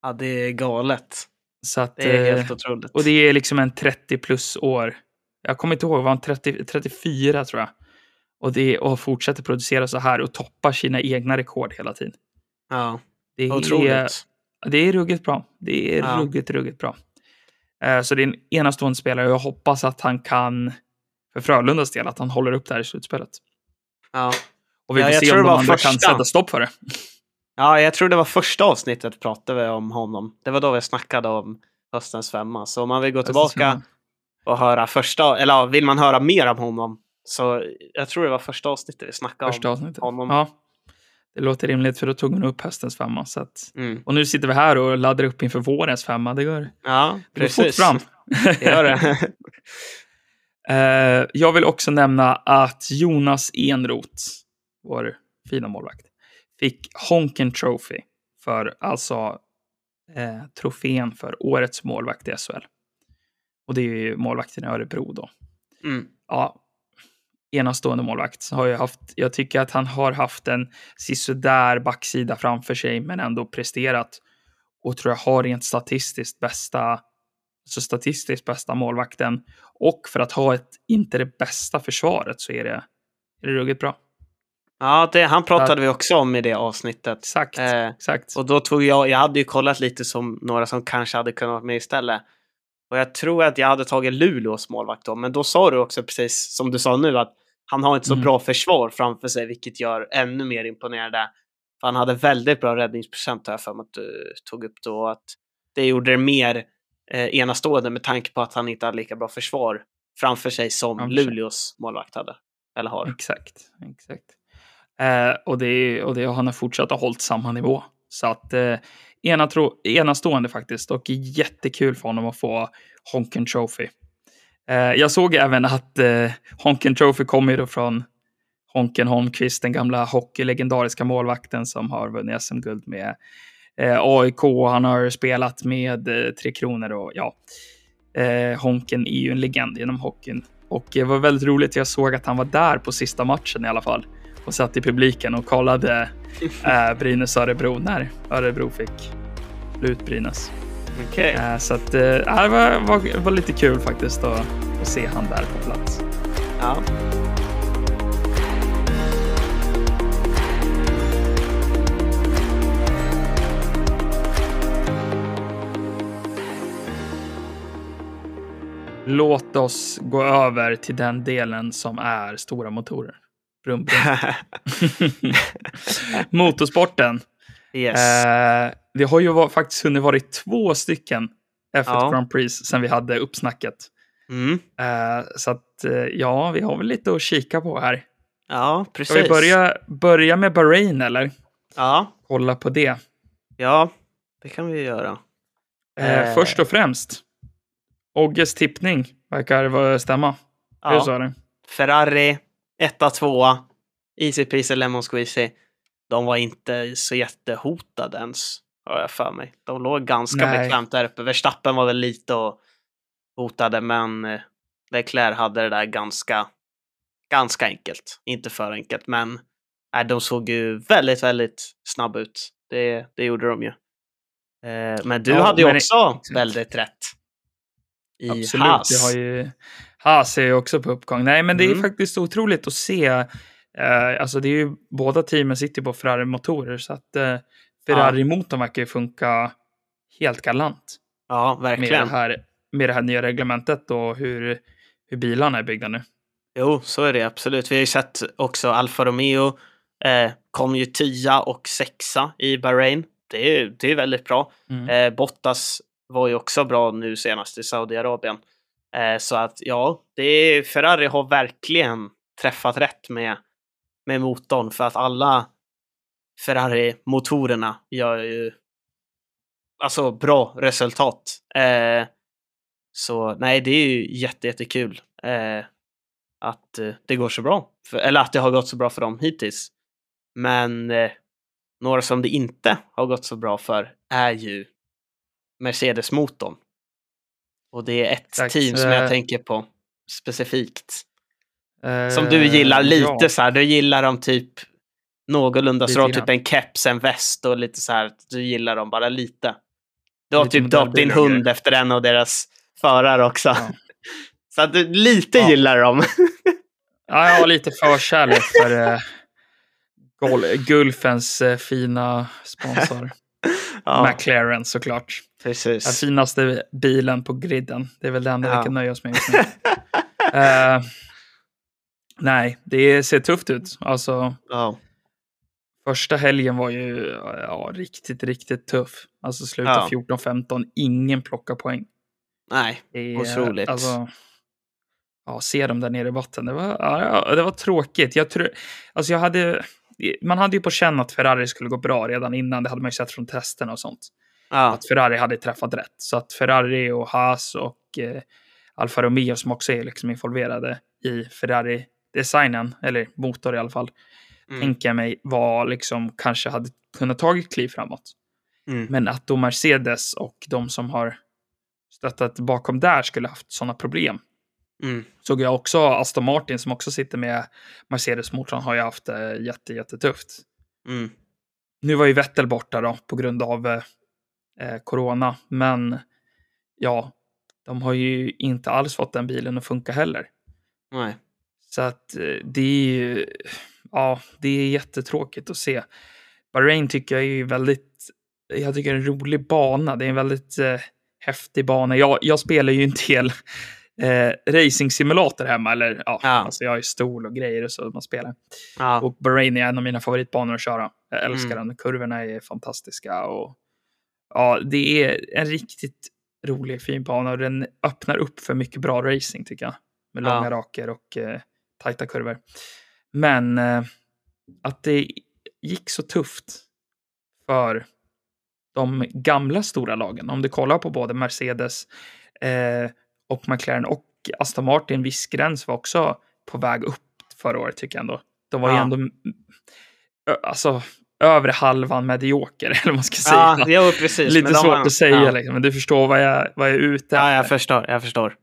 Ja, det är galet. Så att, Det är eh, helt otroligt. och det är liksom en 30 plus år. Jag kommer inte ihåg, var han 30, 34 tror jag. Och, det, och fortsätter producera så här och toppar sina egna rekord hela tiden. Ja, Det är, otroligt. Det är ruggigt bra. Det är Ja. ruggigt, ruggigt bra. Eh, Så det är en enastående spelare och jag hoppas att han kan, för Frölundas del, att han håller upp det här i slutspelet. Ja. Och vi Ja, får jag se om de andra kan första. sätta stopp för det. ja, jag tror det var första avsnittet pratade vi om honom. Det var då vi snackade om höstens femma. Så om man vill gå tillbaka och höra första, eller ja, vill man höra mer om honom så jag tror det var första avsnittet vi snackade Första om avsnittet. honom. Ja. Det låter rimligt för då tog hon upp höstens femma. Så att... Mm. Och nu sitter vi här och laddar upp inför vårens femma. Det går, Ja, det går fort fram. Det gör det. Eh, jag vill också nämna att Jonas Enroth, vår fina målvakt, fick Honken Trophy för alltså eh, trofén för årets målvakt i SHL. Och det är ju målvakten i Örebro då. Mm. Ja, enastående målvakt. Har jag, haft, jag tycker att han har haft en sisådär backsida framför sig, men ändå presterat. Och tror jag har rent statistiskt bästa, så statistiskt bästa målvakten. Och för att ha ett, inte det bästa försvaret så är det, är det ruggigt bra. Ja, det, han pratade vi också om i det avsnittet. Exakt, Eh, exakt. Och då tog jag, jag hade ju kollat lite som några som kanske hade kunnat vara med istället. Och jag tror att jag hade tagit Luleås målvakt då, men då sa du också precis som du sa nu att han har inte så Mm. bra försvar framför sig, vilket gör ännu mer imponerande. För han hade väldigt bra räddningsprocent har jag för mig att du tog upp då. Att det gjorde det mer eh, enastående med tanke på att han inte hade lika bra försvar framför sig som Framför sig. Luleås målvakt hade. Eller har. Exakt, exakt. Eh, och, det, och det, han har fortsatt att hållit samma nivå. Så att eh, ena tro, enastående faktiskt och jättekul för honom att få Honken Trophy. Eh, jag såg även att eh, Honken Trophy kommer ju från Honken Holmqvist, den gamla hockeylegendariska målvakten som har vunnit SM-guld med eh, AIK. Han har spelat med Tre Kronor och ja, Honken är ju en legend inom hockeyn. Och det var väldigt roligt. Jag såg att han var där på sista matchen i alla fall och satt i publiken och kollade eh, Brynäs Örebro när Örebro fick ut Brynäs. Okej. Eh, så att, eh, det var, var, var lite kul faktiskt att, att se han där på plats. Ja. Låt oss gå över till den delen som är stora motorer. Brum, brum. Motorsporten. yes. Eh, det har ju var, faktiskt hunnit varit två stycken F1 Ja. Grand Prix sen vi hade uppsnacket. Mm. Eh, så att eh, ja, vi har väl lite att kika på här. Ja, Ska precis. vi börja, börja med Bahrain eller? Ja, Kolla på det. ja, det kan vi göra. Eh. Först och främst, Ogges tippning verkar stämma. Hur Ja. sa du? Ferrari, etta, tvåa, easy peasy lemon squeezy. De var inte så jättehotade ens, har jag för mig. De låg ganska Nej. bekvämt där uppe. Verstappen var väl lite och hotade, men eh, Leclerc hade det där ganska, ganska enkelt. Inte för enkelt, men nej, de såg ju väldigt, väldigt snabba ut. Det, det gjorde de ju. Eh, men du Ja, hade ju också väldigt rätt. I Absolut, Haas. det har ju... Haas är ju också på uppgång. Nej, men det är Mm. faktiskt otroligt att se. Eh, alltså det är ju, båda teamen sitter på Ferrari-motorer, så att eh, Ferrari-motorn verkar ju funka helt galant Ja, med verkligen. det, här, med det här nya reglementet och hur, hur bilarna är byggda nu. Jo, så är det absolut. Vi har ju sett också Alfa Romeo eh, kom ju tia och sexa i Bahrain. Det är, det är väldigt bra. Mm. Eh, Bottas var ju också bra nu senast i Saudiarabien. Eh, så att ja, det är, Ferrari har verkligen träffat rätt med, med motorn för att alla Ferrari-motorerna gör ju alltså bra resultat. Eh, så nej, det är ju jätte, jättekul eh, att eh, det går så bra. För, eller att det har gått så bra för dem hittills. Men eh, några som det inte har gått så bra för är ju Mercedes-motorn. Och det är ett Exakt, team som jag eh, tänker på specifikt. Eh, Som du gillar lite ja. så här, du gillar dem typ någorlunda så du har typ en keps, en väst och lite så här, du gillar dem bara lite. Du har Lite typ döpt din hund grejer. efter en av deras förare också. Ja. Så att du lite Ja. gillar dem. Ja, jag har lite förkärlek för eh, Gulfens eh, fina sponsor. ja, McLaren såklart. Den precis. finaste bilen på griden. Det är väl det enda Ja. vi kan nöja oss med just nu. Eh, nej, det ser tufft ut. Alltså, Ja, första helgen var ju ja, riktigt, riktigt tuff. Alltså sluta Ja. 14-15, ingen plockar poäng. nej, Det Otroligt. Alltså, ja, se dem där nere i botten. Det var, ja, det var tråkigt. Jag tror, alltså jag hade, man hade ju på känn att Ferrari skulle gå bra redan innan. Det hade man ju sett från testerna och sånt. ja, Att Ferrari hade träffat rätt. Så att Ferrari och Haas och eh, Alfa Romeo som också är liksom involverade i Ferrari-designen, eller motor i alla fall, Mm. tänker jag mig var liksom kanske hade kunnat tagit kliv framåt. Mm. Men att då Mercedes och de som har stöttat bakom där skulle haft sådana problem. Mm. Såg jag också Aston Martin som också sitter med Mercedes-motorn har ju haft det jätte, jättetufft. Mm. Nu var ju Vettel borta då på grund av eh, eh, corona, men ja, de har ju inte alls fått den bilen att funka heller. Nej. Så att eh, det är ju, ja, det är jättetråkigt att se. Bahrain tycker jag är väldigt, jag tycker är en rolig bana. Det är en väldigt eh, häftig bana. Jag, jag spelar ju en del eh, racing simulator hemma, eller ja, Ja. alltså jag ju stol och grejer och så man spelar. Ja. Och Bahrain är en av mina favoritbanor att köra. Jag älskar Mm. den. Kurvorna är fantastiska och ja, det är en riktigt rolig fin bana och den öppnar upp för mycket bra racing tycker jag. Med Ja. långa raker och eh, tajta kurvor. Men eh, att det gick så tufft för de gamla stora lagen. Om du kollar på både Mercedes eh, och McLaren och Aston Martin, viss gräns var också på väg upp förra året tycker jag ändå. De var ju Ja. ändå ö- alltså, övre halvan medioker, eller vad man ska säga. Ja, jo, precis. Lite svårt har- att säga, ja. liksom, men du förstår vad jag, vad jag är ute Ja, jag efter. förstår. Jag förstår.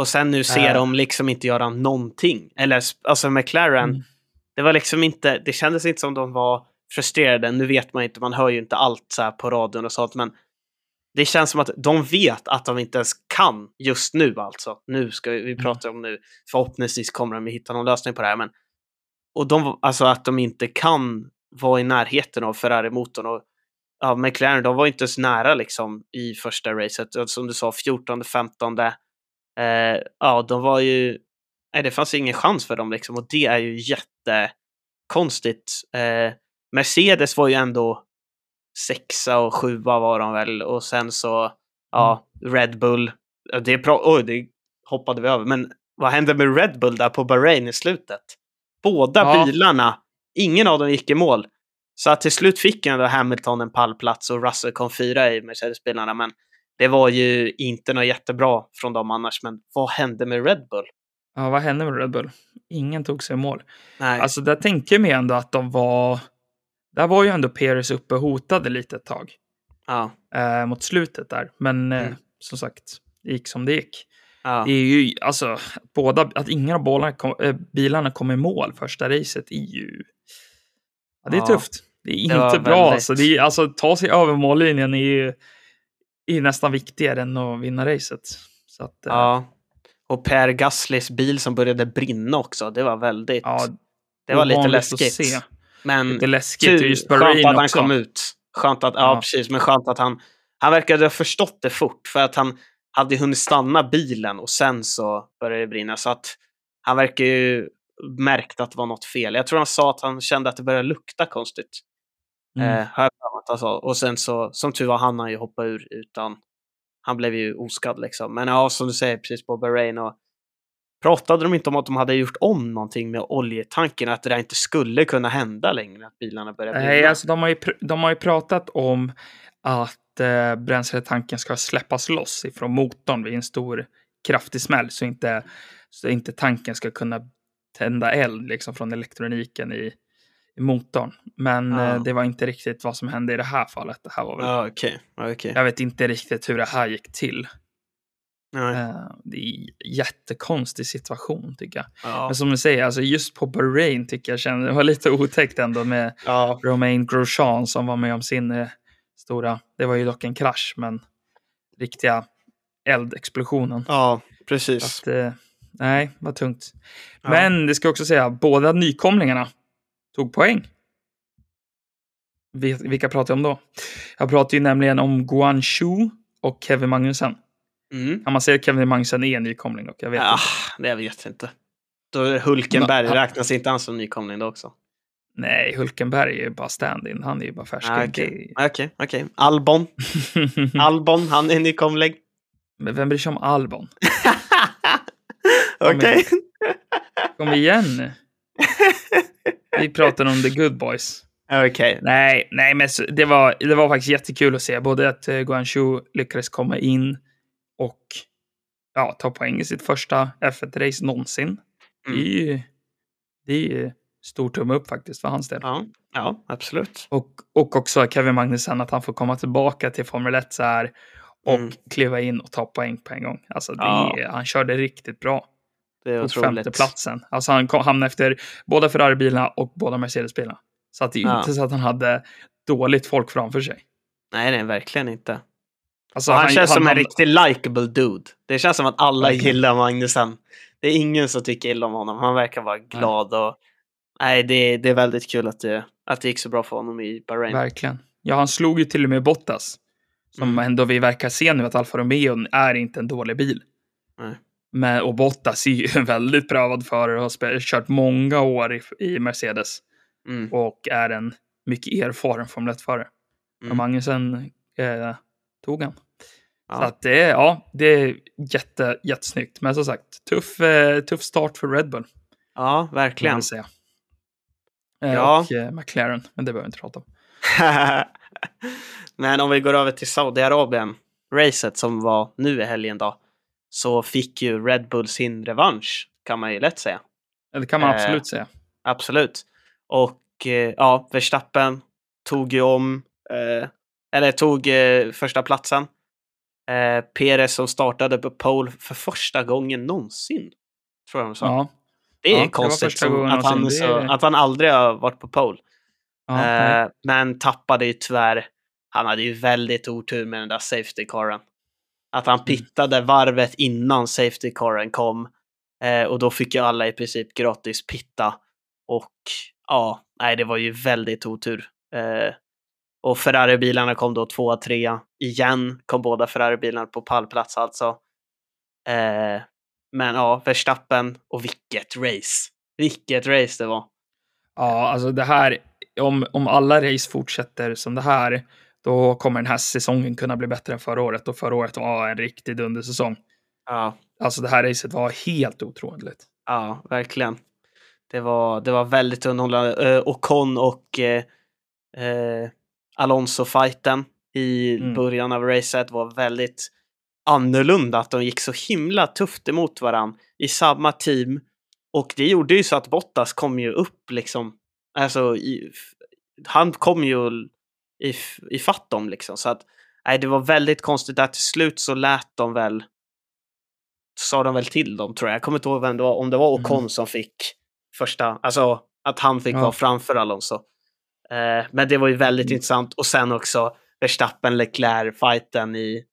Och sen nu ser Äh. de liksom inte göra någonting. Eller alltså McLaren, Mm. det var liksom inte, det kändes inte som de var frustrerade. Nu vet man inte, man hör ju inte allt så på radion och sånt, men det känns som att de vet att de inte ens kan just nu alltså. Nu ska vi, vi Mm. pratar om nu, förhoppningsvis kommer de hitta någon lösning på det här, men och de, alltså att de inte kan vara i närheten av Ferrari-motorn och ja, McLaren, de var inte ens nära liksom i första racet. Och Som du sa, 14, 15. Eh, ja, de var ju... Nej, det fanns ingen chans för dem liksom och det är ju jättekonstigt. Eh, Mercedes var ju ändå sexa och sjua var de väl och sen så, ja, Red Bull. Det, är oj, det hoppade vi över, men vad hände med Red Bull där på Bahrain i slutet? Båda Ja. bilarna, ingen av dem gick i mål. Så till slut fick ändå Hamilton en pallplats och Russell kom fyra i Mercedes-bilarna, men det var ju inte något jättebra från dem annars. Men vad hände med Red Bull? Ja, vad hände med Red Bull? Ingen tog sig i mål. Nej. Alltså, där tänker jag mig ändå att de var... Där var ju ändå Perez uppe och hotade lite ett tag. ja, Eh, mot slutet där. Men eh, Mm. som sagt, det gick som det gick. ja. Det är ju, alltså, båda, att ingen av bollarna kom, eh, bilarna kom i mål första racet är ju... Ja, det är Ja, tufft. Det är det inte bra. väldigt- Alltså, det är, alltså, ta sig över mållinjen är ju är nästan viktigare än att vinna racet. Så att, eh, ja. Och Per Gaslys bil som började brinna också. Det var väldigt... ja, det var lite läskigt. se. Men Lite läskigt. tur, skönt att han också. kom ut. Skönt att, ja, Ja. precis, men skönt att han, han verkade ha förstått det fort för att han hade hunnit stanna bilen och sen så började det brinna. Så att han verkar ju märkt att det var något fel. Jag tror han sa att han kände att det började lukta konstigt. Mm. Eh, har jag att han sa. Och sen så, som tur var, han han ju hoppa ur utan han blev ju oskadd liksom. Men ja, som du säger, precis på Bahrain och pratade de inte om att de hade gjort om någonting med oljetanken, att det där inte skulle kunna hända längre, att bilarna började brinna? Nej, alltså de har, ju, de har ju pratat om att eh, bränsletanken ska släppas loss ifrån motorn vid en stor kraftig smäll så inte, så inte tanken ska kunna tända eld liksom, från elektroniken i motorn. Men eh, det var inte riktigt vad som hände i det här fallet. Det här var väl, Ja, okej. Ja, okej. Jag vet inte riktigt hur det här gick till. Nej. Eh, det är en jättekonstig situation tycker jag. Ja. Men som du säger, alltså just på Bahrain tycker jag kände, det var lite otäckt ändå med Ja. Romain Grosjean som var med om sin eh, stora, det var ju dock en krasch, men riktiga eldexplosionen. ja, precis. Att, eh, nej, vad tungt. Ja. Men det ska jag också säga, båda nykomlingarna tog poäng. Vi- Vilka pratar jag om då? Jag pratar ju nämligen om Guan Shu och Kevin Magnussen. Mm. Kan man säga att Kevin Magnussen är en nykomling dock? Jag vet Ja, inte. det vet jag inte. Då Hulkenberg, Men- räknas inte han som nykomling då också? Nej, Hulkenberg är ju bara stand-in. Han är ju bara färsking. Ah, Okej, okej. okej. Albon, Det- Albon, han är nykomling. Men vem bryr sig om Albon? Okej. Kom igen. Vi pratar om the good boys. Okej. Nej, nej, men det var, det var faktiskt jättekul att se. Både att uh, Guangzhou lyckades komma in och ja, ta poäng i sitt första F1-race någonsin. Det är ju det är ju stor tumme upp faktiskt för hans del. Ja, ja, absolut. Och, och också Kevin Magnussen, att han får komma tillbaka till Formel 1 så här och Mm. kliva in och ta poäng på en gång. Alltså, det, Ja. han körde riktigt bra. Det är otroligt. femteplatsen. Alltså han kom, hamnade efter båda Ferrari-bilarna och båda Mercedes-bilarna. Så att det är ju Ja. inte så att han hade dåligt folk framför sig. Nej, nej, verkligen inte. Alltså, han, känns som en han- riktig likable dude. Det känns som att alla Verkligen. gillar Magnusen. Det är ingen som tycker illa om honom. Han verkar vara glad och... Nej, det, det är väldigt kul att det, att det gick så bra för honom i Bahrain. Verkligen. Ja, han slog ju till och med Bottas. Som Mm. ändå vi verkar se nu att Alfa Romeo är inte en dålig bil. Nej. Men, och Bottas är ju en väldigt prövad förare och har kört många år i, i Mercedes. Mm. Och är en mycket erfaren Formel 1-förare. Mm. Och Magnusen eh, tog han. Ja. Så att det är, ja, det är jätte, jättesnyggt. Men som sagt, tuff, eh, tuff start för Red Bull. ja, verkligen. säga. Eh, Ja. Och eh, McLaren, men det behöver vi inte prata om. Men om vi går över till Saudiarabien, racet som var nu i helgen då, så fick ju Red Bull sin revansch, kan man ju lätt säga. Det kan man Eh, absolut säga. Absolut. Och eh, ja, Verstappen tog ju om, eh, eller tog eh, första platsen. Eh, Perez som startade på pole för första gången någonsin. Tror jag de sa. Ja. det är ja, det konstigt gången att, han, så, Det är- att han aldrig har varit på pole. Ja. Eh, men tappade ju tyvärr. Han hade ju väldigt otur med den där safety caren. Att Mm. han pittade varvet innan safety caren kom. Eh, och då fick ju alla i princip gratis pitta. Och ja, nej, det var ju väldigt otur. Eh, och Ferrari-bilarna kom då tvåa, trea. Igen kom båda Ferrari-bilarna på pallplats alltså. Eh, men ja, Verstappen och vilket race. Vilket race det var. Ja, alltså det här, om, om alla race fortsätter som det här, då kommer den här säsongen kunna bli bättre än förra året. Och förra året var en riktig dundersäsong. Ja, Alltså det här racet var helt otroligt. ja verkligen. Det var, det var väldigt underhållande. Uh, Ocon och eh, eh, Alonso-fighten i Mm. början av racet var väldigt annorlunda. Att de gick så himla tufft emot varandra i samma team. Och det gjorde ju så att Bottas kom ju upp liksom. Alltså, i, han kom ju i, i fatt dem liksom. Så att nej, det var väldigt konstigt att till slut så lät de väl sa de väl till dem tror jag. Jag kommer inte ihåg vem det var, om det var Ocon Mm. som fick första, alltså att han fick Ja. vara framför Alonso. Eh, men det var ju väldigt Mm. intressant och sen också Verstappen Leclerc fighten i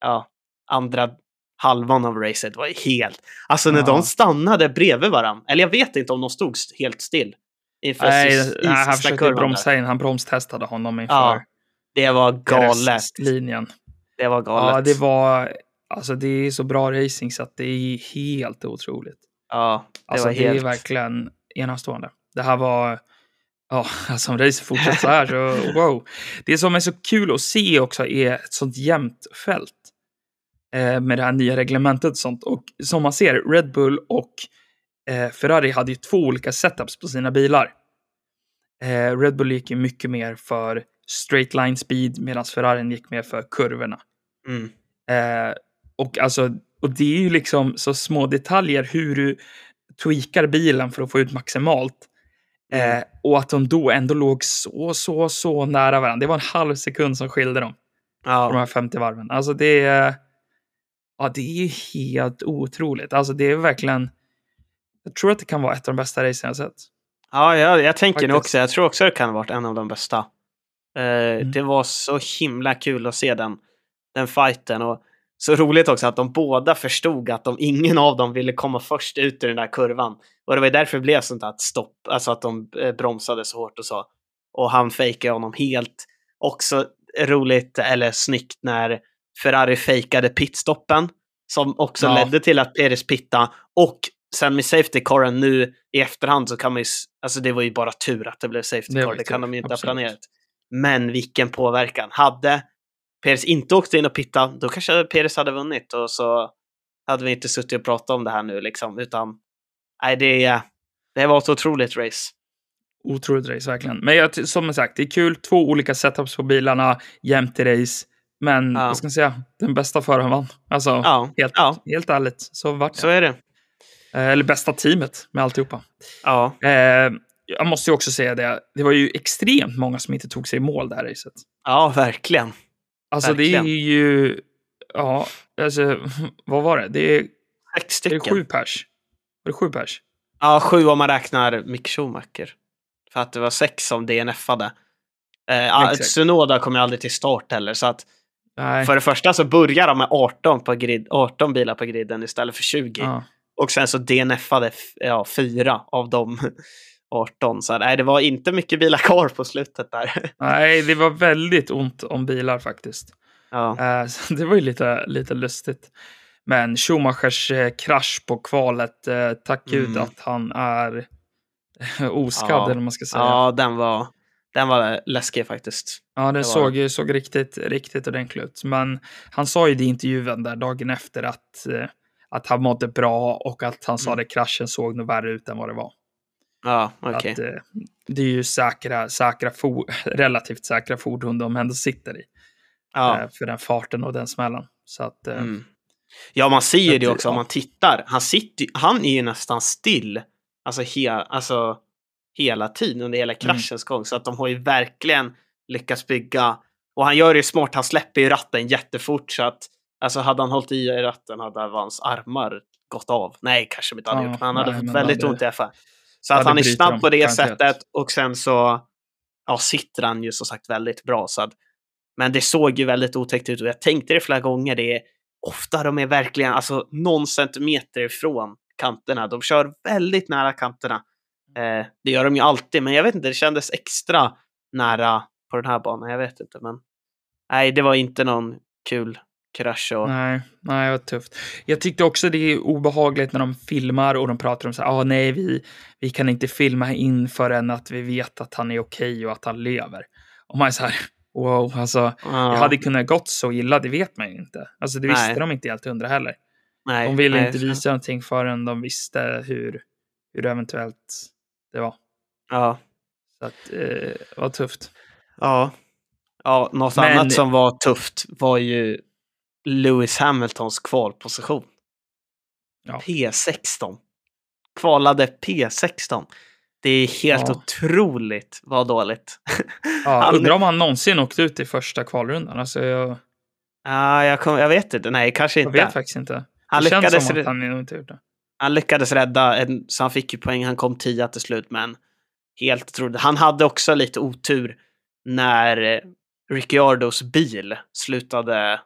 ja, andra halvan av racet var helt, alltså när Ja. de stannade bredvid varandra, eller jag vet inte om de stod st- helt still inför Nej, sis- i nej, han sista försökte bromsa in. Han bromstestade honom inför Ja, Det var galet. linjen. Det var galet. Ja, det var... Alltså det är så bra racing så att det är helt otroligt. Ja, det Alltså var det helt... är verkligen enastående. Det här var... Ja, alltså om racet fortsätter så här så wow. Det som är så kul att se också är ett sånt jämnt fält. Eh, med det här nya reglementet och sånt. Och som man ser, Red Bull och eh, Ferrari hade ju två olika setups på sina bilar. Eh, Red Bull gick ju mycket mer för straight line speed medan Ferrarin gick mer för kurvorna. Mm. Eh, och, alltså, och det är ju liksom så små detaljer hur du tweakar bilen för att få ut maximalt. Eh, och att de då ändå låg så, så, så nära varandra. Det var en halv sekund som skilde dem på de Ja, här 50 varven. Alltså det är, ja, det är helt otroligt. Alltså det är verkligen, jag tror att det kan vara ett av de bästa racen jag sett. ja jag, jag tänker nog Faktiskt. också, jag tror också det kan ha varit en av de bästa. Eh, Mm. Det var så himla kul att se den, den fighten och så roligt också att de båda förstod att de, ingen av dem ville komma först ut ur den där kurvan. Och det var därför det blev sånt där stopp, alltså att de eh, bromsade så hårt och så. Och han fejkade honom helt. Också roligt, eller snyggt, när Ferrari fejkade pitstoppen. Som också Ja. ledde till att Perez pitta. Och sen med safety caren nu i efterhand så kan man ju, alltså det var ju bara tur att det blev safety Det car, ju det kan tur, de ju inte absolut. ha planerat. Men vilken påverkan. Hade Perez inte åkt in och pitta, då kanske Perez hade vunnit och så hade vi inte suttit och pratat om det här nu liksom, utan nej, det, det var ett otroligt race. Otroligt race verkligen. Men jag, som sagt, det är kul. Två olika setups på bilarna, jämnt i race. Men Ja. vad ska man säga, den bästa föraren vann. Alltså, Ja, helt, ja. helt ärligt, så vart det. så är det. Eh, Eller bästa teamet med alltihopa. Ja, Eh, jag måste ju också säga det, det var ju extremt många som inte tog sig i mål det här racet. ja verkligen. Alltså Verkligen. det är ju, ja, alltså vad var det? Det är, Sex är det stycken. sju pers? Var det sju pers? Ja, sju om man räknar Mick Schumacher. För att det var sex som DNFade. Eh. Tsunoda kom ju aldrig till start heller, så att Nej. för det första så börjar de med 18, på grid, 18 bilar på griden istället för 20. Ja. Och sen så DNFade ja, fyra av de 18. Så nej, det var inte mycket bilar kvar på slutet där. Nej, det var väldigt ont om bilar faktiskt. ja. Eh, så det var ju lite, lite lustigt. Men Schumachers eh, krasch på kvalet, eh, tack gud Mm. att han är oskadd, Ja. eller man ska säga. ja, den var, den var läskig faktiskt. Ja, den Det var såg ju såg riktigt, riktigt ordentlig ut. Men han sa ju det i intervjun där dagen efter att, att han mådde bra och att han sa Mm. att kraschen såg nog värre ut än vad det var. Ja, okej. Att, eh, det är ju säkra, säkra relativt säkra fordon de ändå sitter i. Ja. Eh, för den farten och den smällen. Så att, eh, Mm. Ja, man ser ju det också om ja. man tittar. Han, sitter, han är ju nästan still. Alltså, he, alltså hela tiden under hela kraschens gång. Så att de har ju verkligen lyckats bygga. Och han gör det ju smart. Han släpper ju ratten jättefort. Så att alltså, hade han hållit i ratten hade hans armar gått av. Nej, kanske inte hade Ja, gjort. Men han hade nej, fått väldigt hade- ont i fall. Så att han är snabb på det garanterat. sättet. Och sen så ja, sitter han ju som sagt väldigt bra. Så att, men det såg ju väldigt otäckt ut och jag tänkte det flera gånger. Det är ofta de är verkligen alltså någon centimeter ifrån kanterna. De kör väldigt nära kanterna. Eh, det gör de ju alltid, men jag vet inte, det kändes extra nära på den här banan. Jag vet inte, men nej, det var inte någon kul, krasch och... Nej, nej, var tufft. Jag tyckte också det är obehagligt när de filmar och de pratar om så här, ah, nej, vi, vi kan inte filma in förrän att vi vet att han är okej och att han lever. Och man är så här, wow, alltså, Ja, det hade kunnat gått så illa, det vet man ju inte. Alltså, det visste Nej. de inte helt hundra heller. nej, De ville nej, inte så- visa någonting förrän de visste hur, hur eventuellt det var. Ja. Så att, eh, var tufft. Ja. Ja, något Men- annat som var tufft var ju Lewis Hamiltons kvalposition. Ja. P16. Kvalade P16. Det är helt Ja. otroligt vad dåligt. Ja, Han- undrar om han någonsin åkte ut i första kvalrundan. Alltså, jag, Ja, jag, kom, jag vet inte. Nej, kanske jag inte. vet faktiskt inte. Han det känns lyckades, som re- att han inte gjort det. han lyckades rädda, en, så han fick ju poäng. Han kom tia till slut, men helt otroligt. Han hade också lite otur när eh, Ricciardos bil slutade.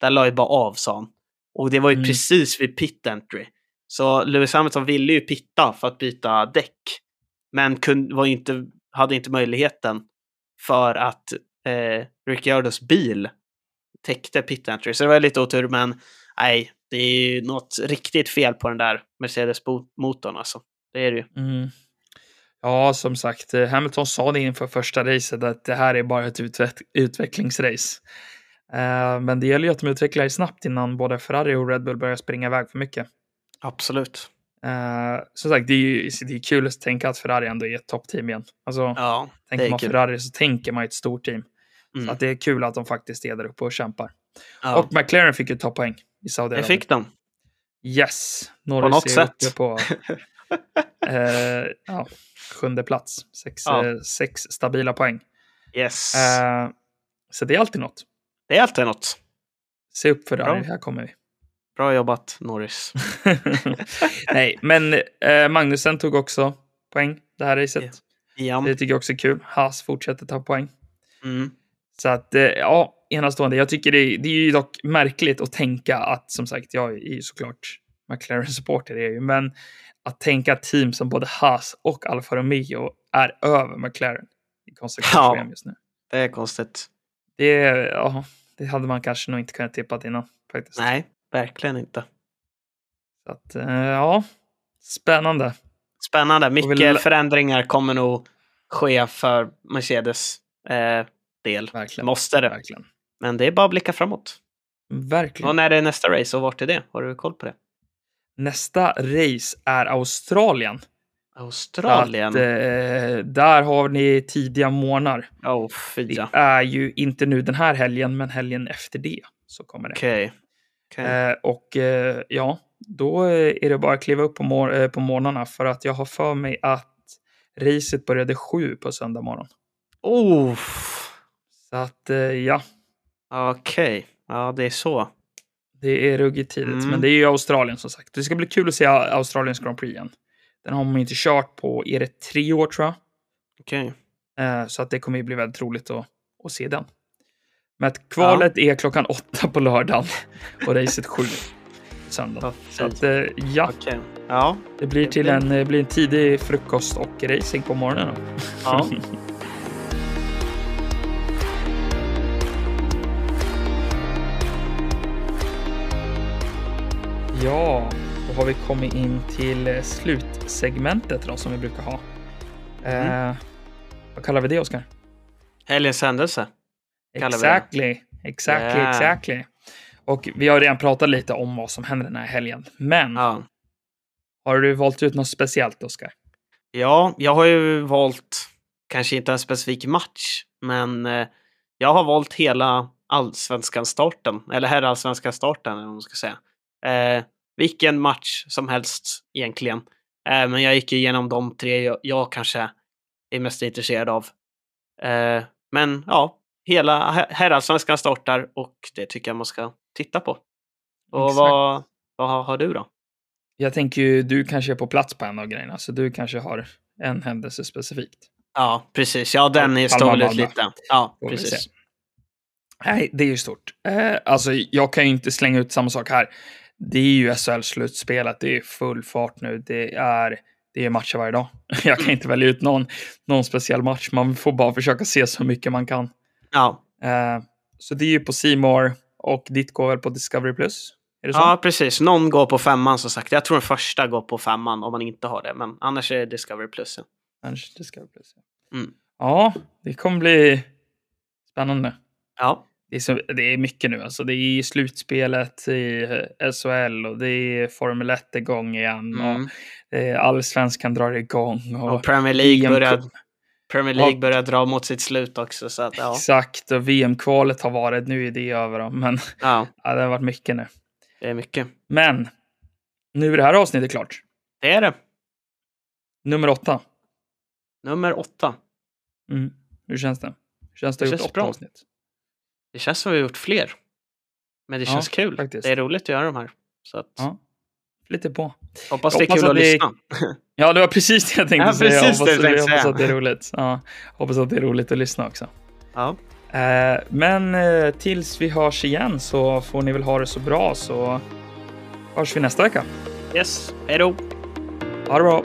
Där la ju bara av, sa han. Och det var ju Mm. precis vid pit entry. Så Lewis Hamilton ville ju pitta för att byta däck. Men kunde, var inte, hade inte möjligheten för att eh, Ricciardos bil täckte pit entry. Så det var lite otur, men nej, det är ju något riktigt fel på den där Mercedes-motorn alltså. Det är det ju. Mm. Ja, som sagt, eh, Hamilton sa det inför första racet att det här är bara ett utveck- utvecklingsrace. Eh, men det gäller ju att de utvecklar det snabbt innan både Ferrari och Red Bull börjar springa iväg för mycket. Absolut. Eh, som sagt, det är ju det är kul att tänka att Ferrari ändå är ett toppteam igen. Alltså, Ja, det tänker man kul. Ferrari så tänker man ett stort team. Mm. Så att det är kul att de faktiskt är där uppe och kämpar. Ja, Och McLaren fick ju ta poäng i det Saudiarabien. fick de. Yes, På Norris något är sätt. på eh, ja, sjunde plats. Sex, Ja. sex stabila poäng. Yes. Eh, så det är alltid något. Det är alltid något. Se upp för det, här kommer vi. Bra jobbat, Norris. Nej, men eh, Magnusen tog också poäng det här racet. Ja. Det tycker jag också är kul. Haas fortsätter ta poäng. Mm. Så att, eh, ja, enastående. Jag tycker det, det är ju dock märkligt att tänka att, som sagt, jag är ju såklart McLaren-supporter, är jag ju, men att tänka att team som både Haas och Alfa Romeo är över McLaren i konstruktions Ja. just nu. Det är konstigt. Det, ja, det hade man kanske nog inte kunnat tippa innan, faktiskt. Nej, verkligen inte. Så att, eh, ja, spännande. Spännande. Mycket lä- förändringar kommer nog ske för Mercedes eh, del. Verkligen. Måste det. Verkligen. Men det är bara att blicka framåt. Verkligen. Och när är nästa race och vart är det? Har du koll på det? Nästa race är Australien. Australien? Att, eh, där har ni tidiga månader. oh, Det är ju inte nu den här helgen, men helgen efter det så kommer det. Okej. Okej. Eh, och eh, ja, då är det bara att kliva upp på, mor- eh, på morgnarna för att jag har för mig att racet började sju på söndag morgon. Oh, Så att eh, ja, okej. Ja, det är så. det är ruggigt tidigt. Mm. Men det är ju Australien som sagt. Det ska bli kul att se Australiens Grand Prix igen. Den har man inte kört på, är det tre år tror jag? Okej. Eh, Så att det kommer ju bli väldigt roligt att, att se den. Men att kvalet är klockan åtta på lördagen och racet sju. Ja, Så att, eh, ja, Okej. Ja. det blir det till en, eh, blir en tidig frukost och racing på morgonen. då. ja. Ja, har vi kommit in till eh, slutsegmentet då, som vi brukar ha. Mm. Eh, vad kallar vi det, Oskar? Helgens händelse. Exactly, exactly, Yeah. exactly. Och vi har redan pratat lite om vad som händer den här helgen. Men Ja. har du valt ut något speciellt, Oskar? Ja, jag har ju valt kanske inte en specifik match, men eh, jag har valt hela allsvenskan starten, eller herrallsvenskan starten, eller vad man ska säga. Eh, vilken match som helst egentligen. Eh, men jag gick igenom de tre jag, jag kanske är mest intresserad av. Eh, men ja, hela her- herrallsvenskan startar och det tycker jag man ska titta på. Och Exakt. vad, vad har, har du då? Jag tänker ju, du kanske är på plats på en av grejerna, så du kanske har en händelse specifikt. Ja, precis. Ja, den är- står ut lite. Ja, Får precis. Nej, det är ju stort. Eh, alltså, jag kan ju inte slänga ut samma sak här. Det är ju SHL-slutspelet, det är full fart nu. Det är, det är matcher varje dag. Jag kan inte välja ut någon, någon speciell match. Man får bara försöka se så mycket man kan. Ja, Eh, så det är ju på Simor och ditt går väl på Discovery Plus? Ja, precis. Någon går på femman som sagt. Jag tror den första går på femman om man inte har det, men annars är det Discovery Plus. Ja. Kanske Discovery Plus. Ja. Mm. ja, det kommer bli spännande. ja. Det är, så, det är mycket nu. Alltså, det är slutspelet i eh, SHL och det är Formel 1 igång igen. Mm. Och är Allsvenskan drar igång. Och, Och Premier League börjar, Premier League börjar dra mot sitt slut också. Så att, ja. Exakt, och VM-kvalet har varit, nu är det över. Men ja, ja, det har varit mycket nu. det är mycket. Men nu är det här avsnittet klart. Det är det. Nummer åtta. Nummer åtta. Mm. Hur känns det? Hur känns det Det att gjort åtta bra. avsnitt? Det känns som vi har gjort fler. Men det Ja, känns kul. faktiskt. Det är roligt att göra de här. Så att, Ja. Lite på. hoppas det är Hoppas kul att det- lyssna. Ja, det var precis det jag tänkte Ja, säga. precis hoppas, det jag hoppas att det är roligt. Ja, hoppas att det är roligt att lyssna också. Ja. Eh, men eh, tills vi hörs igen så får ni väl ha det så bra så hörs vi nästa vecka. Yes, hej då. Ha det bra!